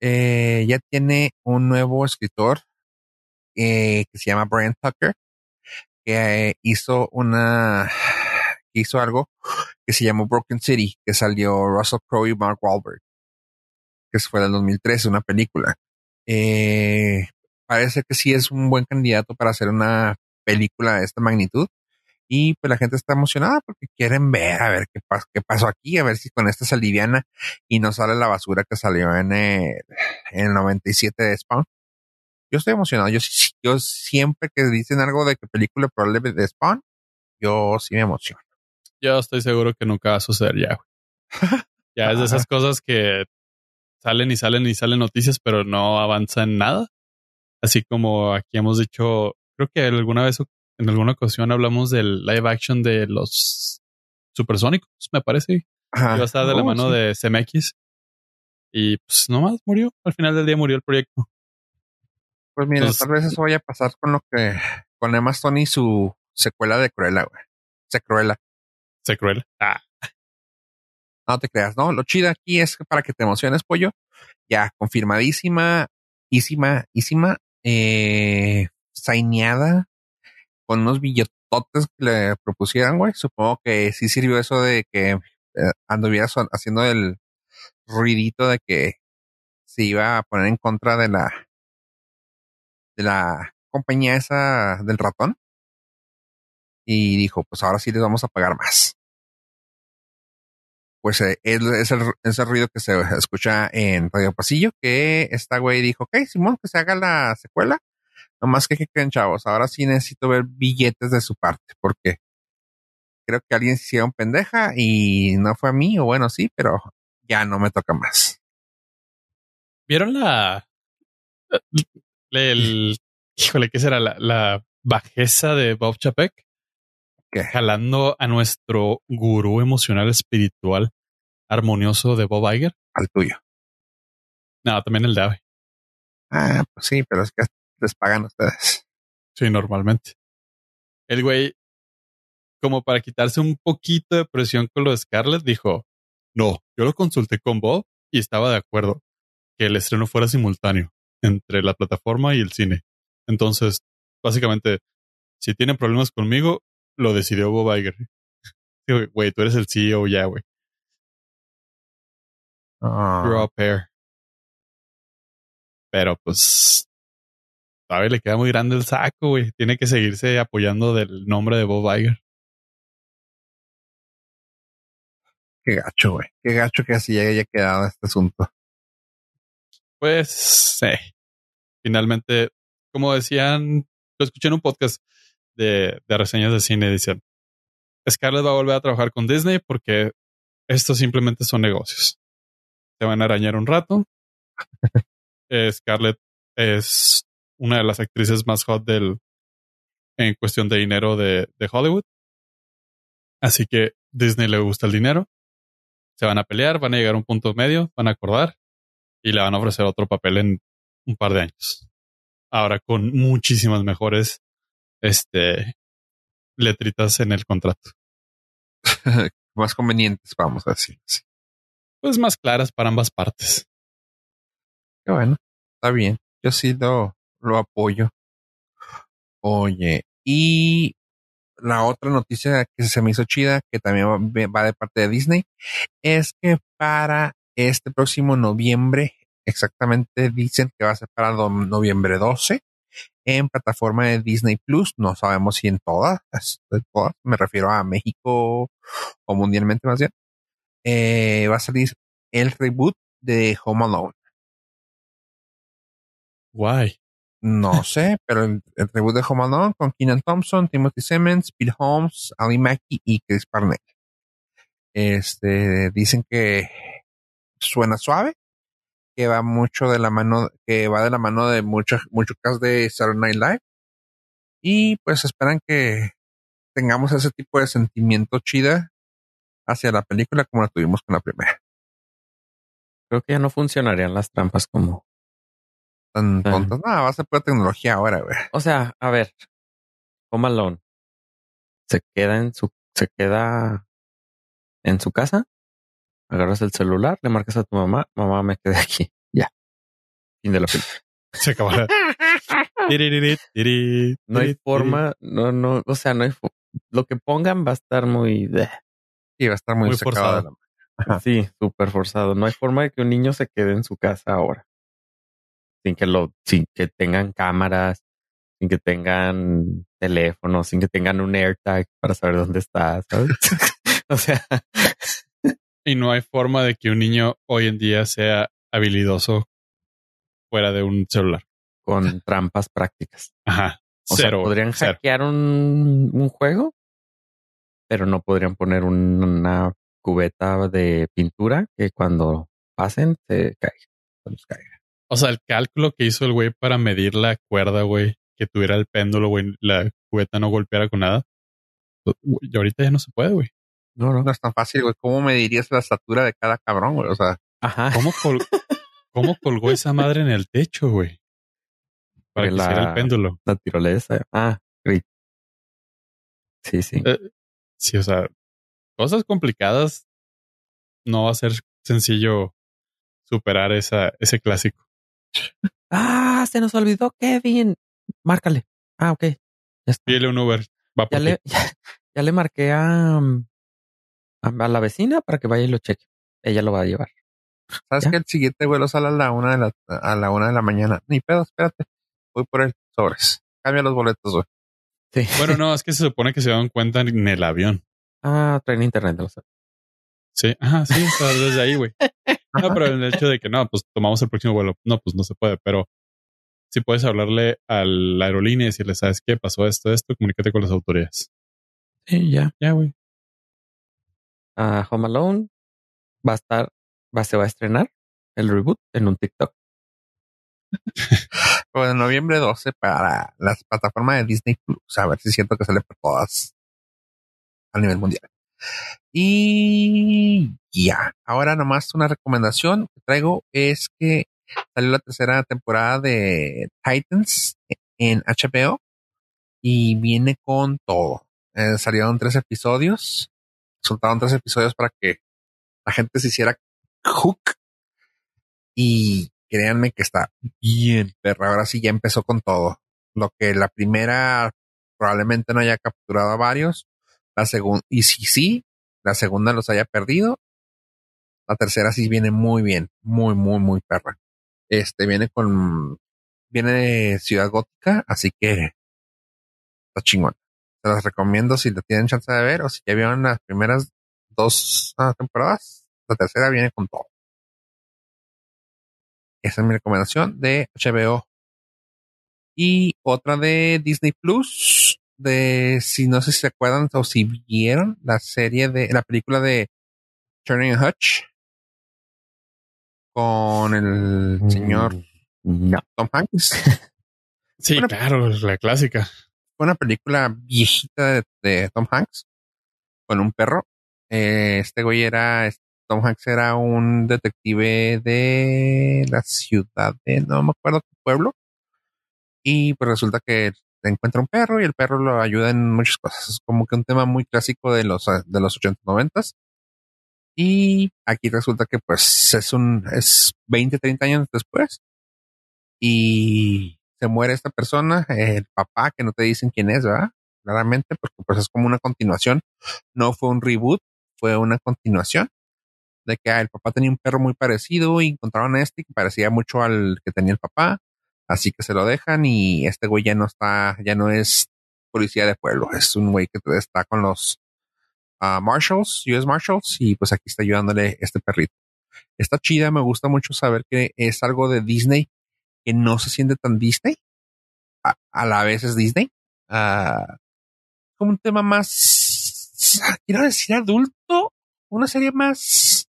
Speaker 4: eh, ya tiene un nuevo escritor eh, que se llama Brian Tucker, que hizo una hizo algo que se llamó Broken City, que salió Russell Crowe y Mark Wahlberg, que fue del 2013, una película. Eh, parece que sí es un buen candidato para hacer una película de esta magnitud. Y pues la gente está emocionada porque quieren ver, a ver qué, pas qué pasó aquí, a ver si con esta se aliviana y no sale la basura que salió en el, en el 97 de Spawn. Yo estoy emocionado. Yo, yo siempre que dicen algo de que película probable de Spawn, yo sí me emociono.
Speaker 2: Yo estoy seguro que nunca va a suceder ya. ya es de esas cosas que salen y salen y salen noticias, pero no avanzan en nada. Así como aquí hemos dicho, creo que alguna vez en alguna ocasión hablamos del live action de los supersónicos, me parece. Ajá. Iba a estar de la oh, mano de CMX. Y pues nomás murió. Al final del día murió el proyecto.
Speaker 4: Pues mira, tal vez eso vaya a pasar con lo que, con Emma Stone y su secuela de Cruella, güey. Se Cruella.
Speaker 2: Se Cruella. Ah.
Speaker 4: No te creas, ¿no? Lo chido aquí es que para que te emociones, pollo. Ya, confirmadísima, ísima, ísima, eh, saineada, con unos billototes que le propusieran, güey. Supongo que sí sirvió eso de que eh, anduviera haciendo el ruidito de que se iba a poner en contra de la de la compañía esa del ratón. Y dijo, pues ahora sí les vamos a pagar más pues eh, es, el, ruido que se escucha en Radio Pasillo, que esta güey dijo, ok, Simón, que se haga la secuela. Nomás que, que creen, chavos, ahora sí necesito ver billetes de su parte, porque creo que alguien se hicieron pendeja y no fue a mí, o bueno, sí, pero ya no me toca más.
Speaker 2: ¿Vieron la... El, híjole, ¿qué será? La, la bajeza de Bob Chapek? jalando a nuestro gurú emocional espiritual armonioso de Bob Iger.
Speaker 4: Al tuyo.
Speaker 2: No, también el de Ave.
Speaker 4: Ah, pues sí, pero es que les pagan ustedes.
Speaker 2: Sí, normalmente. El güey, como para quitarse un poquito de presión con lo de Scarlett, dijo, no, yo lo consulté con Bob y estaba de acuerdo que el estreno fuera simultáneo entre la plataforma y el cine. Entonces, básicamente, si tienen problemas conmigo, lo decidió Bob Iger. Güey, tú eres el CEO ya, güey. Pair. Pero pues, a ver, le queda muy grande el saco, güey. Tiene que seguirse apoyando del nombre de Bob Iger.
Speaker 4: Qué gacho, güey. Qué gacho que así haya quedado este asunto.
Speaker 2: Pues, sí. Finalmente, como decían, lo escuché en un podcast de, de reseñas de cine, dicen, Scarlett va a volver a trabajar con Disney porque estos simplemente son negocios. Se van a arañar un rato. Eh, Scarlett es una de las actrices más hot del en cuestión de dinero de, de Hollywood. Así que Disney le gusta el dinero. Se van a pelear, van a llegar a un punto medio, van a acordar y le van a ofrecer otro papel en un par de años. Ahora con muchísimas mejores este letritas en el contrato.
Speaker 4: más convenientes, vamos a decir.
Speaker 2: Pues más claras para ambas partes.
Speaker 4: Qué bueno, está bien. Yo sí lo, lo apoyo. Oye, y la otra noticia que se me hizo chida, que también va de parte de Disney, es que para este próximo noviembre, exactamente dicen que va a ser para noviembre 12, en plataforma de Disney Plus. No sabemos si en todas, me refiero a México o mundialmente más bien. Eh, va a salir el reboot de Home Alone.
Speaker 2: Why?
Speaker 4: No sé, pero el, reboot de Home con Keenan Thompson, Timothy Simmons, Bill Holmes, Ali Mackie y Chris Parnell. Este, dicen que suena suave, que va mucho de la mano, que va de la mano de muchos, muchos casos de Saturday Night Live. Y pues esperan que tengamos ese tipo de sentimiento chida hacia la película como la tuvimos con la primera.
Speaker 3: Creo que ya no funcionarían las trampas como
Speaker 4: tan tontas. No, va a ser pura tecnología ahora, güey.
Speaker 3: O sea, a ver, Home Alone se queda en su, se queda en su casa agarras el celular, le marcas a tu mamá, mamá me quedé aquí. Ya. Fin de la película.
Speaker 2: Se acabó.
Speaker 3: no hay forma, no, no, o sea, no hay lo que pongan va a estar muy de.
Speaker 4: Sí, va a estar muy, forzado.
Speaker 3: Sí, súper forzado. No hay forma de que un niño se quede en su casa ahora. Sin que lo, sin que tengan cámaras, sin que tengan teléfono, sin que tengan un AirTag para saber dónde estás, ¿sabes? o sea,
Speaker 2: Y no hay forma de que un niño hoy en día sea habilidoso fuera de un celular.
Speaker 3: con trampas prácticas.
Speaker 2: Ajá.
Speaker 3: O sea, podrían
Speaker 2: cero.
Speaker 3: hackear un, un juego, pero no podrían poner un- una cubeta de pintura que cuando pasen se caiga. se los caiga.
Speaker 2: O sea, el cálculo que hizo el güey para medir la cuerda, güey, que tuviera el péndulo, güey, la cubeta no golpeara con nada. Pues, Y ahorita ya no se puede, güey.
Speaker 3: No, no.
Speaker 4: No es tan fácil, güey. ¿Cómo medirías la estatura de cada cabrón, güey? O sea,
Speaker 3: Ajá.
Speaker 2: ¿Cómo, col- cómo colgó esa madre en el techo, güey? Para que hiciera el péndulo.
Speaker 3: La tirolesa. Ah, great. Sí, sí.
Speaker 2: Eh, Sí, o sea, cosas complicadas no va a ser sencillo superar esa, ese clásico.
Speaker 3: Ah, se nos olvidó Kevin. Márcale. Ah, ok. Ya está.
Speaker 2: Pídele un Uber. Va
Speaker 3: Ya
Speaker 2: por
Speaker 3: le, ya, ya le marqué a, a, a la vecina para que vaya y lo cheque. Ella lo va a llevar.
Speaker 4: sabes
Speaker 3: ¿Ya?
Speaker 4: que el siguiente vuelo sale a la una de la, a la una de la mañana. Ni pedo, espérate. Voy por el sobres. Cambia los boletos, güey.
Speaker 3: Sí.
Speaker 2: Bueno, no, es que se supone que se dan cuenta en el avión.
Speaker 3: Ah, traen internet. lo sé.
Speaker 2: Sí, ajá, sí, desde ahí, güey. No, pero en el hecho de que no, pues tomamos el próximo vuelo. No, pues no se puede, pero si puedes hablarle a la aerolínea y decirle, ¿sabes qué? Pasó esto, esto, comunícate con las autoridades.
Speaker 3: Sí, ya.
Speaker 2: Ya, güey.
Speaker 3: Ah, Home Alone va a estar, va, se va a estrenar el reboot en un TikTok.
Speaker 4: En noviembre 12 para las plataformas de Disney Plus. A ver si siento que sale por todas a nivel mundial. Y ya. Ahora nomás una recomendación que traigo es que salió la tercera temporada de Titans en HBO y viene con todo. Eh, salieron tres episodios. Soltaron tres episodios para que la gente se hiciera hook. Y créanme que está bien, perra. Ahora sí ya empezó con todo. Lo que la primera probablemente no haya capturado a varios. La segunda, y si sí, la segunda los haya perdido. La tercera sí viene muy bien, muy, muy, muy perra. Este viene con, viene de Ciudad Gótica, así que está chingón. Se las recomiendo si lo tienen chance de ver o si ya vieron las primeras dos ah, temporadas. La tercera viene con todo. Esa es mi recomendación de HBO. Y otra de Disney Plus, de si no sé si se acuerdan o si vieron la serie de la película de Turning Hutch con el señor
Speaker 3: Mm, No.
Speaker 4: Tom Hanks.
Speaker 2: Sí,
Speaker 4: Bueno,
Speaker 2: claro, la clásica.
Speaker 4: Fue una película viejita de, de Tom Hanks con un perro. Eh, este güey era, Tom Hanks era un detective de la ciudad de, no me acuerdo qué pueblo. Y pues resulta que encuentra un perro y el perro lo ayuda en muchas cosas. Es como que un tema muy clásico de los, de los 80, 90. Y aquí resulta que pues es un, es 20, 30 años después. Y se muere esta persona, el papá, que no te dicen quién es, ¿verdad? Claramente, porque pues es como una continuación. No fue un reboot, fue una continuación de que ah, el papá tenía un perro muy parecido y encontraron a este que parecía mucho al que tenía el papá. Así que se lo dejan y este güey ya no está, ya no es policía de pueblo, es un güey que está con los ah, Marshals, US Marshals, y pues aquí está ayudándole este perrito. Está chida, me gusta mucho saber que es algo de Disney que no se siente tan Disney. A, la vez es Disney. Ah, como un tema más, quiero decir adulto, una serie más,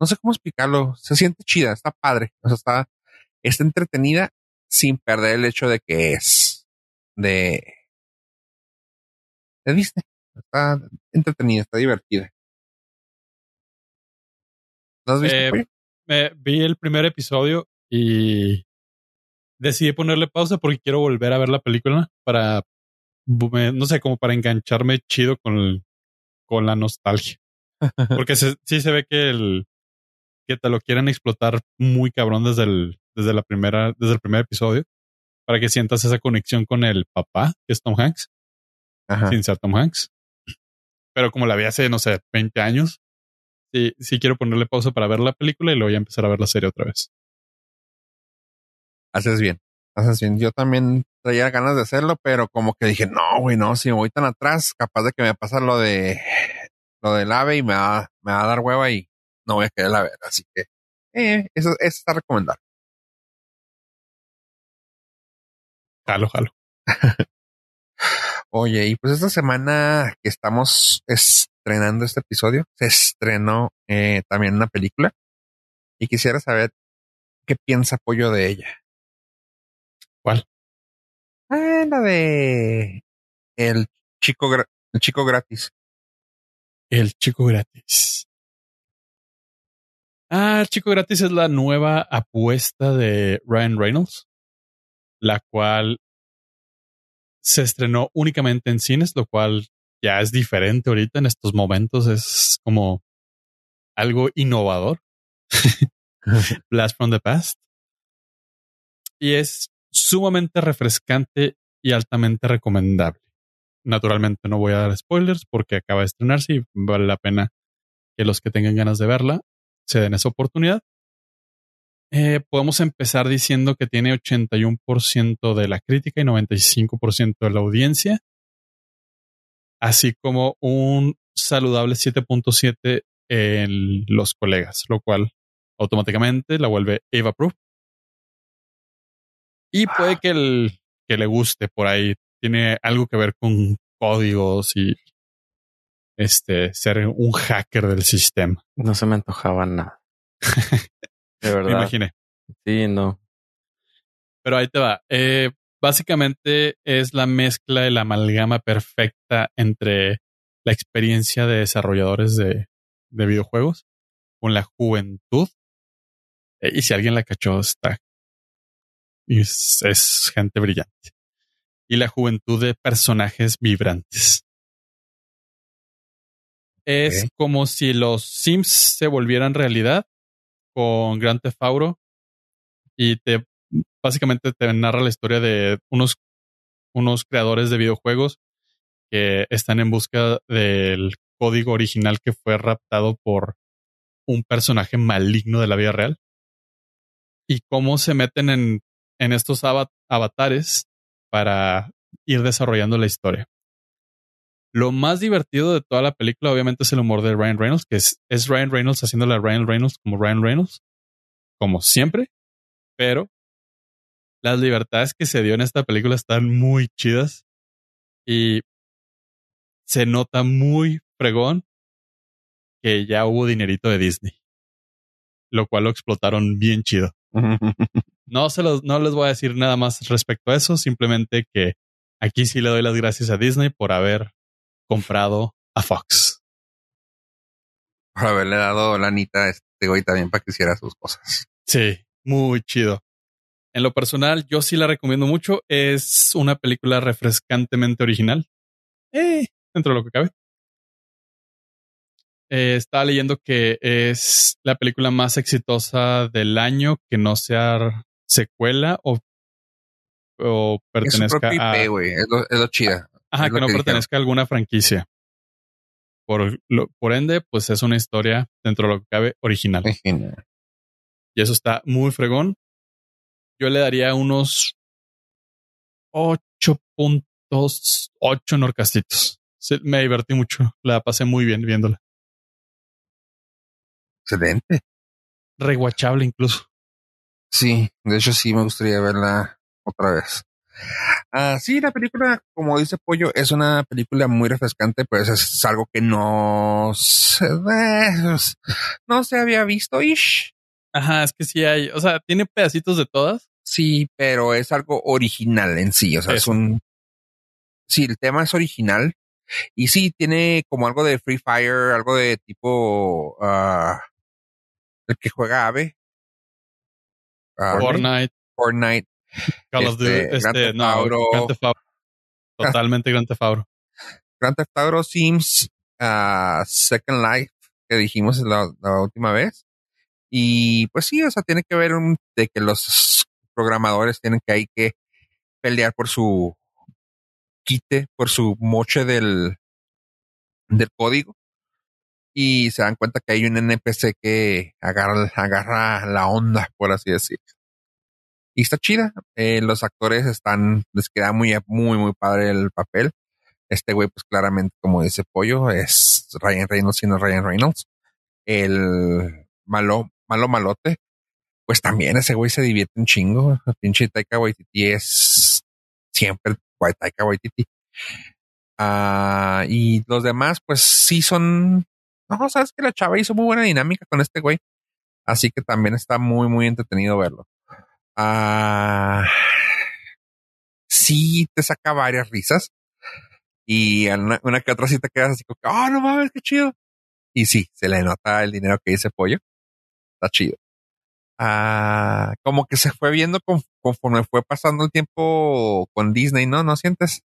Speaker 4: no sé cómo explicarlo, se siente chida, está padre, o sea, está, está entretenida sin perder el hecho de que es de, de Disney. Está entretenida, está divertida. ¿No has visto?
Speaker 2: Eh? Me vi el primer episodio y decidí ponerle pausa porque quiero volver a ver la película para, no sé, como para engancharme chido con, el- con la nostalgia. Porque se- sí se ve que el que te lo quieren explotar muy cabrón desde el, desde la primera, desde el primer episodio, para que sientas esa conexión con el papá, que es Tom Hanks,
Speaker 4: Ajá.
Speaker 2: sin ser Tom Hanks. Pero como la vi hace, no sé, 20 años, sí, sí quiero ponerle pausa para ver la película y luego ya empezar a ver la serie otra vez.
Speaker 4: Haces bien, Assassin. Yo también traía ganas de hacerlo, pero como que dije, no, güey, no, si me voy tan atrás, capaz de que me pasa lo de lo del ave y me va, me va a dar hueva y no voy a querer la ver. Así que eh, eso, eso está recomendado.
Speaker 2: Jalo, jalo.
Speaker 4: Oye, y pues esta semana que estamos estrenando este episodio, se estrenó eh, también una película y quisiera saber qué piensa Pollo de ella.
Speaker 2: ¿Cuál?
Speaker 4: Ah, la de el chico, el chico gratis.
Speaker 2: El chico gratis. Ah, chico gratis es la nueva apuesta de Ryan Reynolds, la cual se estrenó únicamente en cines, lo cual ya es diferente ahorita en estos momentos. Es como algo innovador. Blast from the Past. Y es sumamente refrescante y altamente recomendable. Naturalmente no voy a dar spoilers porque acaba de estrenarse y vale la pena que los que tengan ganas de verla se den esa oportunidad. Eh, podemos empezar diciendo que tiene 81% de la crítica y 95% de la audiencia, así como un saludable 7.7 en los colegas, lo cual automáticamente la vuelve Eva Proof. Y puede que, el, que le guste por ahí. Tiene algo que ver con códigos y este ser un hacker del sistema.
Speaker 3: No se me antojaba nada. De
Speaker 2: Me
Speaker 3: verdad.
Speaker 2: imaginé.
Speaker 3: Sí, no.
Speaker 2: Pero ahí te va. Eh, básicamente es la mezcla y la amalgama perfecta entre la experiencia de desarrolladores de, de videojuegos con la juventud. Eh, y si alguien la cachó, está. es gente brillante. Y la juventud de personajes vibrantes. Es como si los Sims se volvieran realidad con Grand Theft Auto y te básicamente te narra la historia de unos, unos creadores de videojuegos que están en busca del código original que fue raptado por un personaje maligno de la vida real. Y cómo se meten en, en estos ava- avatares para ir desarrollando la historia. Lo más divertido de toda la película, obviamente, es el humor de Ryan Reynolds, que es, es Ryan Reynolds haciéndole a Ryan Reynolds como Ryan Reynolds, como siempre, pero las libertades que se dio en esta película están muy chidas y se nota muy fregón que ya hubo dinerito de Disney, lo cual lo explotaron bien chido. No se los, no les voy a decir nada más respecto a eso, simplemente que aquí sí le doy las gracias a Disney por haber comprado a Fox.
Speaker 4: Por haberle dado la anita a este güey también para que hiciera sus cosas.
Speaker 2: Sí, muy chido. En lo personal, yo sí la recomiendo mucho. Es una película refrescantemente original. Eh, dentro de lo que cabe. Eh, estaba leyendo que es la película más exitosa del año que no sea secuela o, o
Speaker 4: Es su
Speaker 2: pertenezca
Speaker 4: propio
Speaker 2: a.
Speaker 4: IP. Es lo, es lo chida.
Speaker 2: Ajá, que no
Speaker 4: que
Speaker 2: pertenezca a alguna franquicia. Por, lo- por ende, pues es una historia dentro de lo que cabe original. Y eso está muy fregón. Yo le daría unos 8.8 norcastitos. Sí, me divertí mucho. La pasé muy bien viéndola.
Speaker 4: Excelente.
Speaker 2: Reguachable incluso.
Speaker 4: Sí, de hecho sí me gustaría verla otra vez. Ah, sí, la película, como dice Pollo, es una película muy refrescante, pero eso es algo que no se, no se había visto, ish.
Speaker 2: Ajá, es que sí hay. O sea, tiene pedacitos de todas.
Speaker 4: Sí, pero es algo original en sí. O sea, es un. Sí, el tema es original. Y sí, tiene como algo de Free Fire, algo de tipo. ah, el que juega Ave.
Speaker 2: Fortnite,
Speaker 4: Fortnite.
Speaker 2: Call of Duty,
Speaker 4: Este,
Speaker 2: este, no,
Speaker 4: Auto.
Speaker 2: Grand Theft Auto. Totalmente Grand Theft Auto.
Speaker 4: Grand Theft Auto Sims ah, Second Life que dijimos la, la última vez. Y pues sí, o sea, tiene que ver un- de que los programadores tienen que hay que pelear por su quite, por su moche del, del código. Y se dan cuenta que hay un NPC que agarra, agarra la onda, por así decir. Y está chida. Eh, los actores están, les queda muy, muy, muy padre el papel. Este güey, pues claramente, como dice Pollo, es Ryan Reynolds, sino Ryan Reynolds. El malo, malo malote, pues también ese güey se divierte un chingo. El pinche Taika Waititi es siempre Taika Waititi. Ah, y los demás, pues sí son. No, sabes que la chava hizo muy buena dinámica con este güey. Así que también está muy, muy entretenido verlo. Ah, sí, te saca varias risas. Y una, una que otra sí te quedas así como, oh, no mames, qué chido. Y sí, se le nota el dinero que dice Pollo. Está chido. Ah, como que se fue viendo conforme fue pasando el tiempo con Disney, ¿no? ¿No sientes?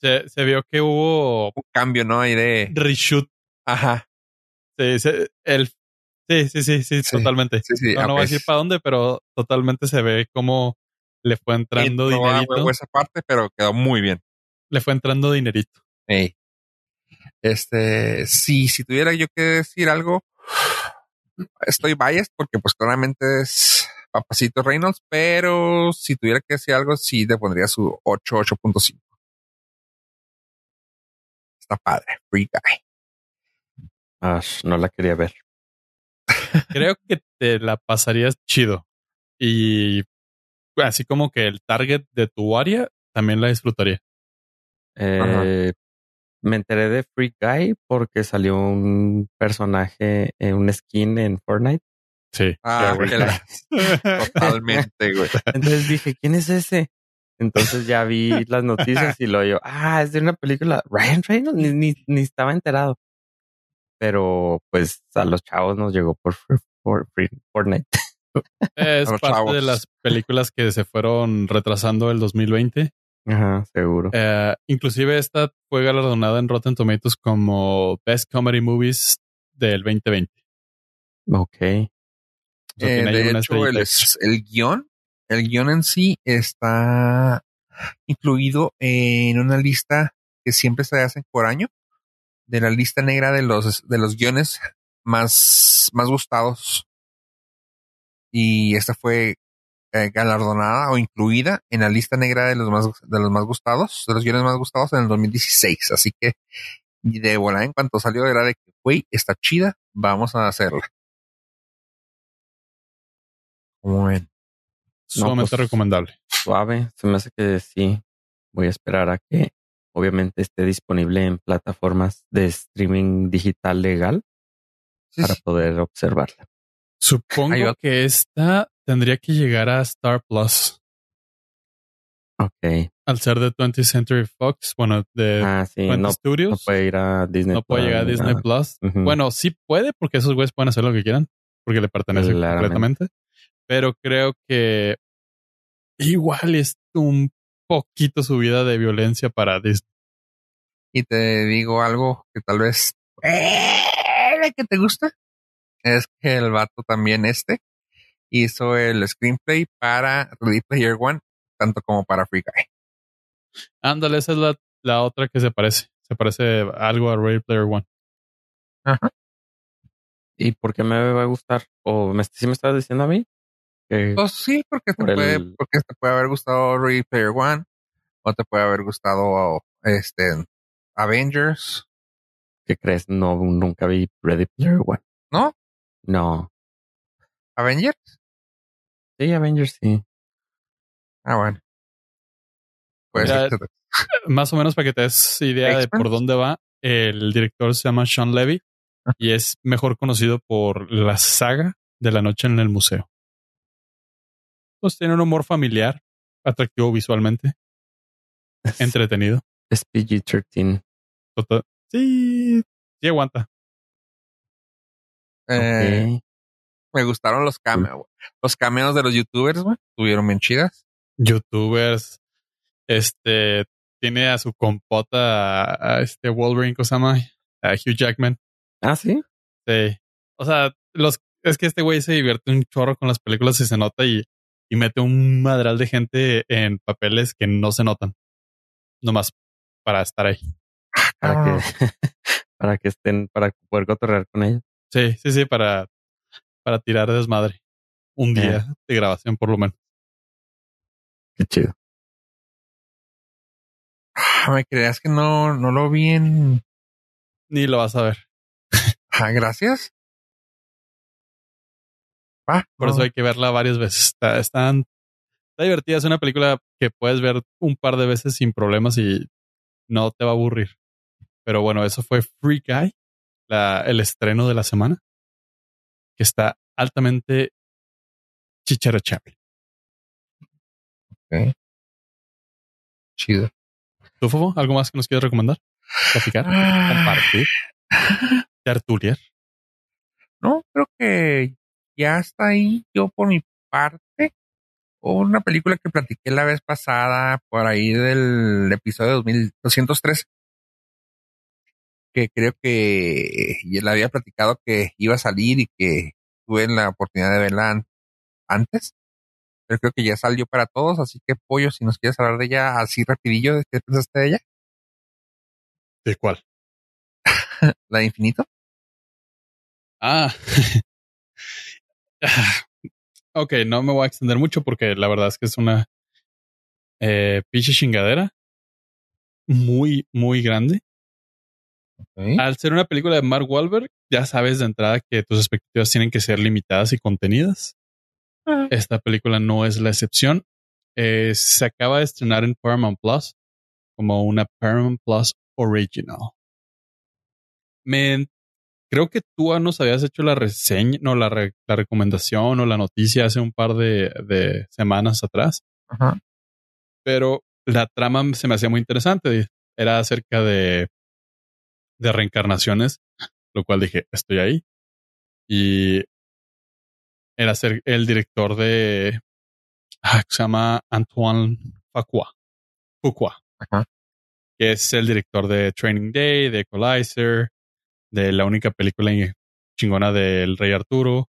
Speaker 2: Se, se vio que hubo
Speaker 4: un cambio, ¿no? Ahí de
Speaker 2: reshoot.
Speaker 4: Ajá.
Speaker 2: Sí, el, sí, sí, sí, sí, totalmente.
Speaker 4: Sí, sí,
Speaker 2: no, no voy a decir para dónde, pero totalmente se ve cómo le fue entrando dinerito.
Speaker 4: esa parte, pero quedó muy bien.
Speaker 2: Le fue entrando dinerito.
Speaker 4: Este, sí, si tuviera yo que decir algo, estoy biased porque pues claramente es Papacito Reynolds, pero si tuviera que decir algo, sí le pondría su 8, 8.5. Está padre, Free Guy.
Speaker 3: no la quería ver.
Speaker 2: Creo que te la pasarías chido. Y así como que el target de tu área también la disfrutaría.
Speaker 3: Eh, me enteré de Free Guy porque salió un personaje, en un skin en Fortnite.
Speaker 2: Sí.
Speaker 4: Ah, totalmente, güey.
Speaker 3: Entonces dije, ¿quién es ese? Entonces ya vi las noticias y lo yo, ah, es de una película. Ryan Reynolds, ni, ni, estaba enterado. Pero pues a los chavos nos llegó por, por, Fortnite.
Speaker 2: Es parte de las películas que se fueron retrasando el 2020
Speaker 3: Ajá, seguro.
Speaker 2: Eh, inclusive esta fue galardonada en Rotten Tomatoes como Best Comedy Movies del 2020.
Speaker 3: Ok.
Speaker 4: Eh, de hecho, el, el guion, el guion en sí está incluido en una lista que siempre se hace por año de la lista negra de los de los guiones más más gustados y esta fue eh, galardonada o incluida en la lista negra de los más de los más gustados, de los guiones más gustados en el 2016. Así que de volada en cuanto salió era de que, güey, está chida, vamos a hacerla.
Speaker 2: Como ven. Sumamente pues, recomendable.
Speaker 3: Suave, se me hace que sí. Voy a esperar a que obviamente esté disponible en plataformas de streaming digital legal para poder observarla.
Speaker 2: Supongo que esta tendría que llegar a Star Plus.
Speaker 3: Ok.
Speaker 2: Al ser de 20th Century Fox, bueno, de
Speaker 3: ah, no,
Speaker 2: Studios.
Speaker 3: No puede ir a Disney
Speaker 2: No puede llegar a Disney Plus. Bueno, sí puede porque esos güeyes pueden hacer lo que quieran porque le pertenece completamente. Pero creo que igual es un poquito subida de violencia para Disney.
Speaker 4: Y te digo algo que tal vez eh, que te gusta es que el vato también este hizo el screenplay para Ready Player One, tanto como para Free Guy.
Speaker 2: Ándale, esa es la, otra que se parece. Se parece algo a Ready Player One.
Speaker 3: Ajá. ¿Y por qué me va a gustar? ¿O me, si me estás diciendo a mí?
Speaker 4: Pues sí, porque te, puede, porque te puede haber gustado Ready Player One, o te puede haber gustado este Avengers.
Speaker 3: ¿Qué crees? No, nunca vi Ready Player One.
Speaker 4: ¿No?
Speaker 3: No.
Speaker 4: ¿Avengers?
Speaker 3: Sí, Avengers, sí.
Speaker 4: Ah, bueno. Pues
Speaker 2: más o menos para que te des idea de por dónde va, el director se llama Sean Levy ah. y es mejor conocido por la saga de la noche en el museo. Pues tiene un humor familiar, atractivo visualmente, entretenido.
Speaker 3: Es PG-13.
Speaker 2: Sí, sí aguanta.
Speaker 4: Eh, me gustaron los cameos, los cameos de los youtubers, güey. Tuvieron bien chidas.
Speaker 2: Youtubers. Este tiene a su compota a, este Wolverine, ¿cómo se llama? A Hugh Jackman.
Speaker 3: Ah, sí.
Speaker 2: Sí. O sea, los es que este güey se divierte un chorro con las películas y se nota y, y mete un madral de gente en papeles que no se notan. Nomás para estar ahí.
Speaker 3: Para que, para que estén, para poder cotorrear con ellos.
Speaker 2: Sí, sí, sí, para para tirar desmadre. Un día de grabación, por lo menos.
Speaker 3: Qué chido.
Speaker 4: Ah, me creas que no, no lo vi en.
Speaker 2: Ni lo vas a ver.
Speaker 4: Ah, gracias. Ah,
Speaker 2: Por
Speaker 4: no.
Speaker 2: eso hay que verla varias veces. Está, están- está divertida. Es una película que puedes ver un par de veces sin problemas y no te va a aburrir. Pero bueno, eso fue Free Guy, la- el estreno de la semana, que está altamente chicharachable.
Speaker 4: Chido.
Speaker 2: ¿Tú, Fofo? ¿Algo más que nos quieras recomendar? ¿Platicar?
Speaker 4: Ah.
Speaker 2: ¿Compartir? ¿Tertuliar?
Speaker 4: No, creo que ya está ahí. Yo por mi parte. Una película que platiqué la vez pasada por ahí del episodio 2203 que creo que ya la había platicado que iba a salir y que tuve la oportunidad de verla an- antes. Pero creo que ya salió para todos, así que Pollo, si nos quieres hablar de ella así rapidillo, ¿qué pensaste de ella?
Speaker 2: ¿De cuál?
Speaker 4: ¿La de Infinito?
Speaker 2: Ah. ok, no me voy a extender mucho porque la verdad es que es una eh, pinche chingadera muy, muy grande. Al ser una película de Mark Wahlberg, ya sabes de entrada que tus expectativas tienen que ser limitadas y contenidas.
Speaker 4: Ah.
Speaker 2: Esta película no es la excepción. Eh, se acaba de estrenar en Paramount Plus como una Paramount Plus Original. Me, creo que tú nos habías hecho la reseña, no, la, re- la recomendación o la noticia hace un par de, de semanas atrás,
Speaker 4: Ajá.
Speaker 2: pero la trama se me hacía muy interesante. Era acerca de, de reencarnaciones, lo cual dije, estoy ahí. Y era ser el director de, ah, se llama Antoine Fuqua, Fuqua,
Speaker 4: Ajá.
Speaker 2: que es el director de Training Day, de Equalizer, de la única película chingona del Rey Arturo,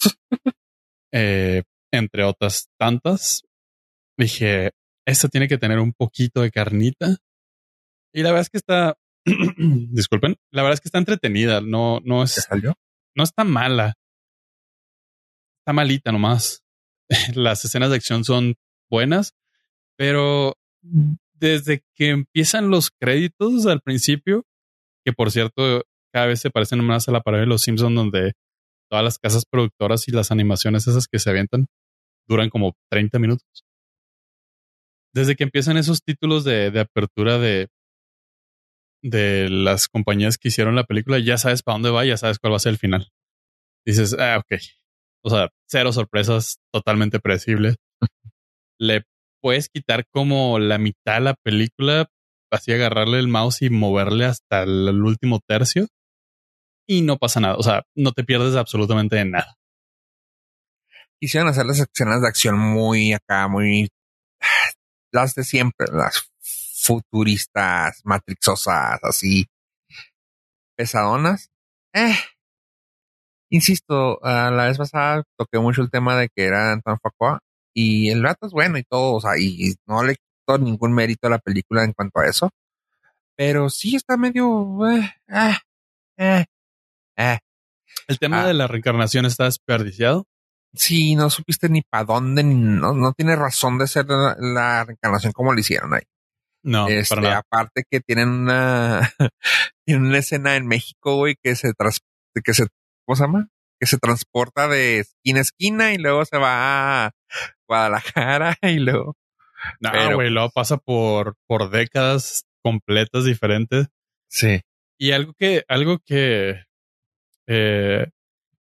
Speaker 2: eh, entre otras tantas. Dije, esta tiene que tener un poquito de carnita. Y la verdad es que está, disculpen, la verdad es que está entretenida, no, no
Speaker 4: ¿Ya
Speaker 2: es,
Speaker 4: salió?
Speaker 2: no está mala. Está malita nomás. Las escenas de acción son buenas, pero desde que empiezan los créditos al principio, que por cierto, cada vez se parecen más a la parodia de los Simpsons, donde todas las casas productoras y las animaciones esas que se avientan duran como 30 minutos. Desde que empiezan esos títulos de, de apertura de, de las compañías que hicieron la película, ya sabes para dónde va, ya sabes cuál va a ser el final. Dices, ah, ok. O sea, cero sorpresas, totalmente predecibles. Le puedes quitar como la mitad de la película, así agarrarle el mouse y moverle hasta el, el último tercio y no pasa nada. O sea, no te pierdes absolutamente de nada.
Speaker 4: Quisieron hacer las escenas de acción muy acá, muy las de siempre, las futuristas, matrixosas, así pesadonas. Eh, insisto, ah, la vez pasada toqué mucho el tema de que era Antoine Fuqua y el rato es bueno y todo, o sea, y no le quito ningún mérito a la película en cuanto a eso, pero sí está medio, eh, eh, eh.
Speaker 2: El tema
Speaker 4: Ah.
Speaker 2: de la reencarnación está desperdiciado.
Speaker 4: Sí, no supiste ni para dónde, ni- no, no tiene razón de ser la, la reencarnación como lo hicieron ahí.
Speaker 2: No,
Speaker 4: este,
Speaker 2: para nada.
Speaker 4: aparte que tienen una, tienen una escena en México, güey, que se tras, que se, ¿cómo se llama? Que se transporta de esquina a esquina y luego se va a Guadalajara y luego.
Speaker 2: No, güey, luego pasa por, por décadas completas diferentes.
Speaker 4: Sí.
Speaker 2: Y algo que, algo que eh,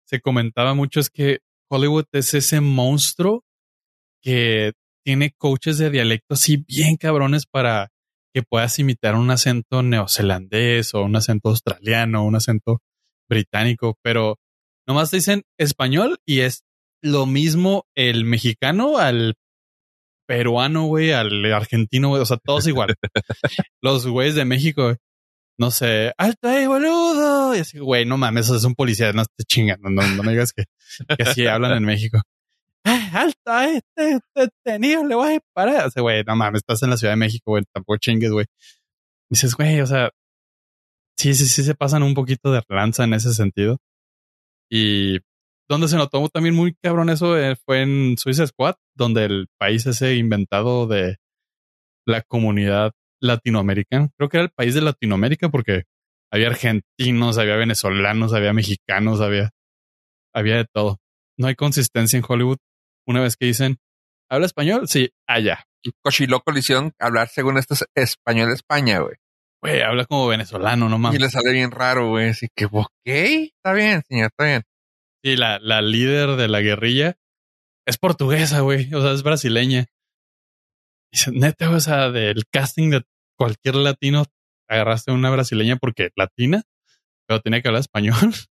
Speaker 2: se comentaba mucho es que Hollywood es ese monstruo que tiene coaches de dialecto así bien cabrones para que puedas imitar un acento neozelandés o un acento australiano, un acento británico, pero nomás te dicen español y es lo mismo el mexicano al peruano, güey, al argentino, güey, o sea, todos igual. Los güeyes de México, no sé, alto ahí, boludo. Y así, güey, no mames, eso es un policía, no te chingan, no, no, no me digas que, así hablan en México. "Ah, alto ahí, este detenido, le voy a disparar. O güey, no mames, estás en la Ciudad de México, güey, tampoco chingues, güey. Dices, güey, o sea, sí, sí, sí se pasan un poquito de lanza en ese sentido. Y donde se notó también muy cabrón eso eh, fue en Suiza Squad, donde el país ese inventado de la comunidad latinoamericana, creo que era el país de Latinoamérica porque había argentinos, había venezolanos, había mexicanos, había, había de todo. No hay consistencia en Hollywood. Una vez que dicen, ¿habla español? Sí, allá.
Speaker 4: Y Cochiloco le hicieron hablar según esto es español de España, güey.
Speaker 2: Güey, habla como venezolano, no
Speaker 4: Y
Speaker 2: mames.
Speaker 4: le sale bien raro, güey. Así que, ok, está bien, señor, está bien.
Speaker 2: Sí, la, la líder de la guerrilla es portuguesa, güey. O sea, es brasileña. Dice, neta, o sea, del casting de cualquier latino, agarraste una brasileña porque latina, pero tenía que hablar español.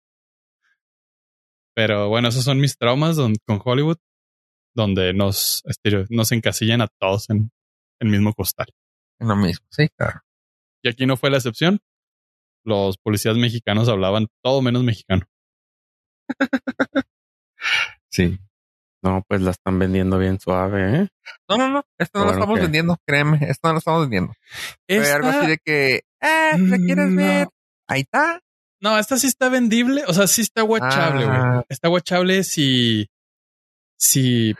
Speaker 2: Pero bueno, esos son mis traumas don- con Hollywood, donde nos, nos encasillan a todos en el mismo costal.
Speaker 4: Es lo mismo, sí, claro.
Speaker 2: Y aquí no fue la excepción. Los policías mexicanos hablaban todo menos mexicano.
Speaker 4: Sí.
Speaker 3: No, pues la están vendiendo bien suave, ¿eh?
Speaker 4: No, no, no. Esto no lo
Speaker 3: Bueno,
Speaker 4: estamos
Speaker 3: ¿qué?
Speaker 4: vendiendo, créeme. Esto no lo estamos vendiendo. Fue algo así
Speaker 2: Esta-
Speaker 4: de que, ah, ¿la quieres
Speaker 2: No.
Speaker 4: ver? Ahí está.
Speaker 2: No, esta sí está vendible. O sea, sí está guachable, güey.
Speaker 4: Ah.
Speaker 2: Está guachable si, si,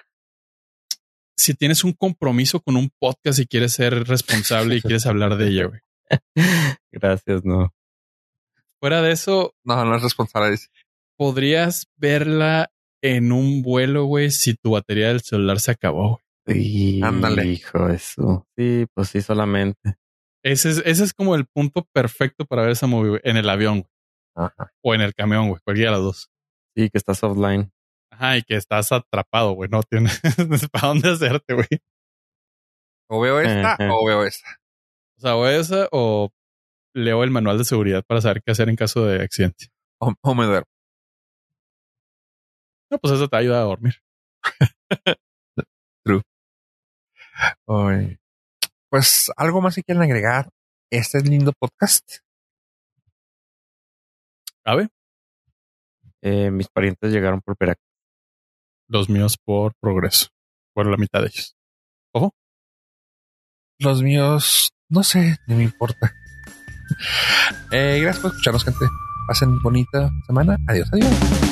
Speaker 2: si tienes un compromiso con un podcast y quieres ser responsable y quieres hablar de ella, güey.
Speaker 3: Gracias, no.
Speaker 2: Fuera de eso,
Speaker 4: No, no es responsable.
Speaker 2: podrías verla en un vuelo, güey, si tu batería del celular se acabó. güey.
Speaker 3: Y,
Speaker 4: Ándale.
Speaker 3: Hijo eso. Sí, pues sí, solamente.
Speaker 2: Ese es, ese es como el punto perfecto para ver esa movie, güey, en el avión güey,
Speaker 4: Ajá.
Speaker 2: o en el camión, güey, cualquiera de las dos.
Speaker 3: Sí, que estás offline.
Speaker 2: Ajá, y que estás atrapado, güey, no tienes para dónde hacerte, güey.
Speaker 4: O veo esta o veo esta.
Speaker 2: O sea, o esa o leo el manual de seguridad para saber qué hacer en caso de accidente.
Speaker 4: O, o me duermo.
Speaker 2: No, pues eso te ayuda a dormir.
Speaker 4: Ay. Pues algo más que quieran agregar. Este es lindo podcast.
Speaker 2: ¿Sabe?
Speaker 3: Eh, mis parientes llegaron por Veracruz.
Speaker 2: Los míos por progreso. Por la mitad de ellos.
Speaker 4: Los míos, no sé, ni me importa. Eh, gracias por escucharnos, gente. Pasen bonita semana. Adiós, adiós.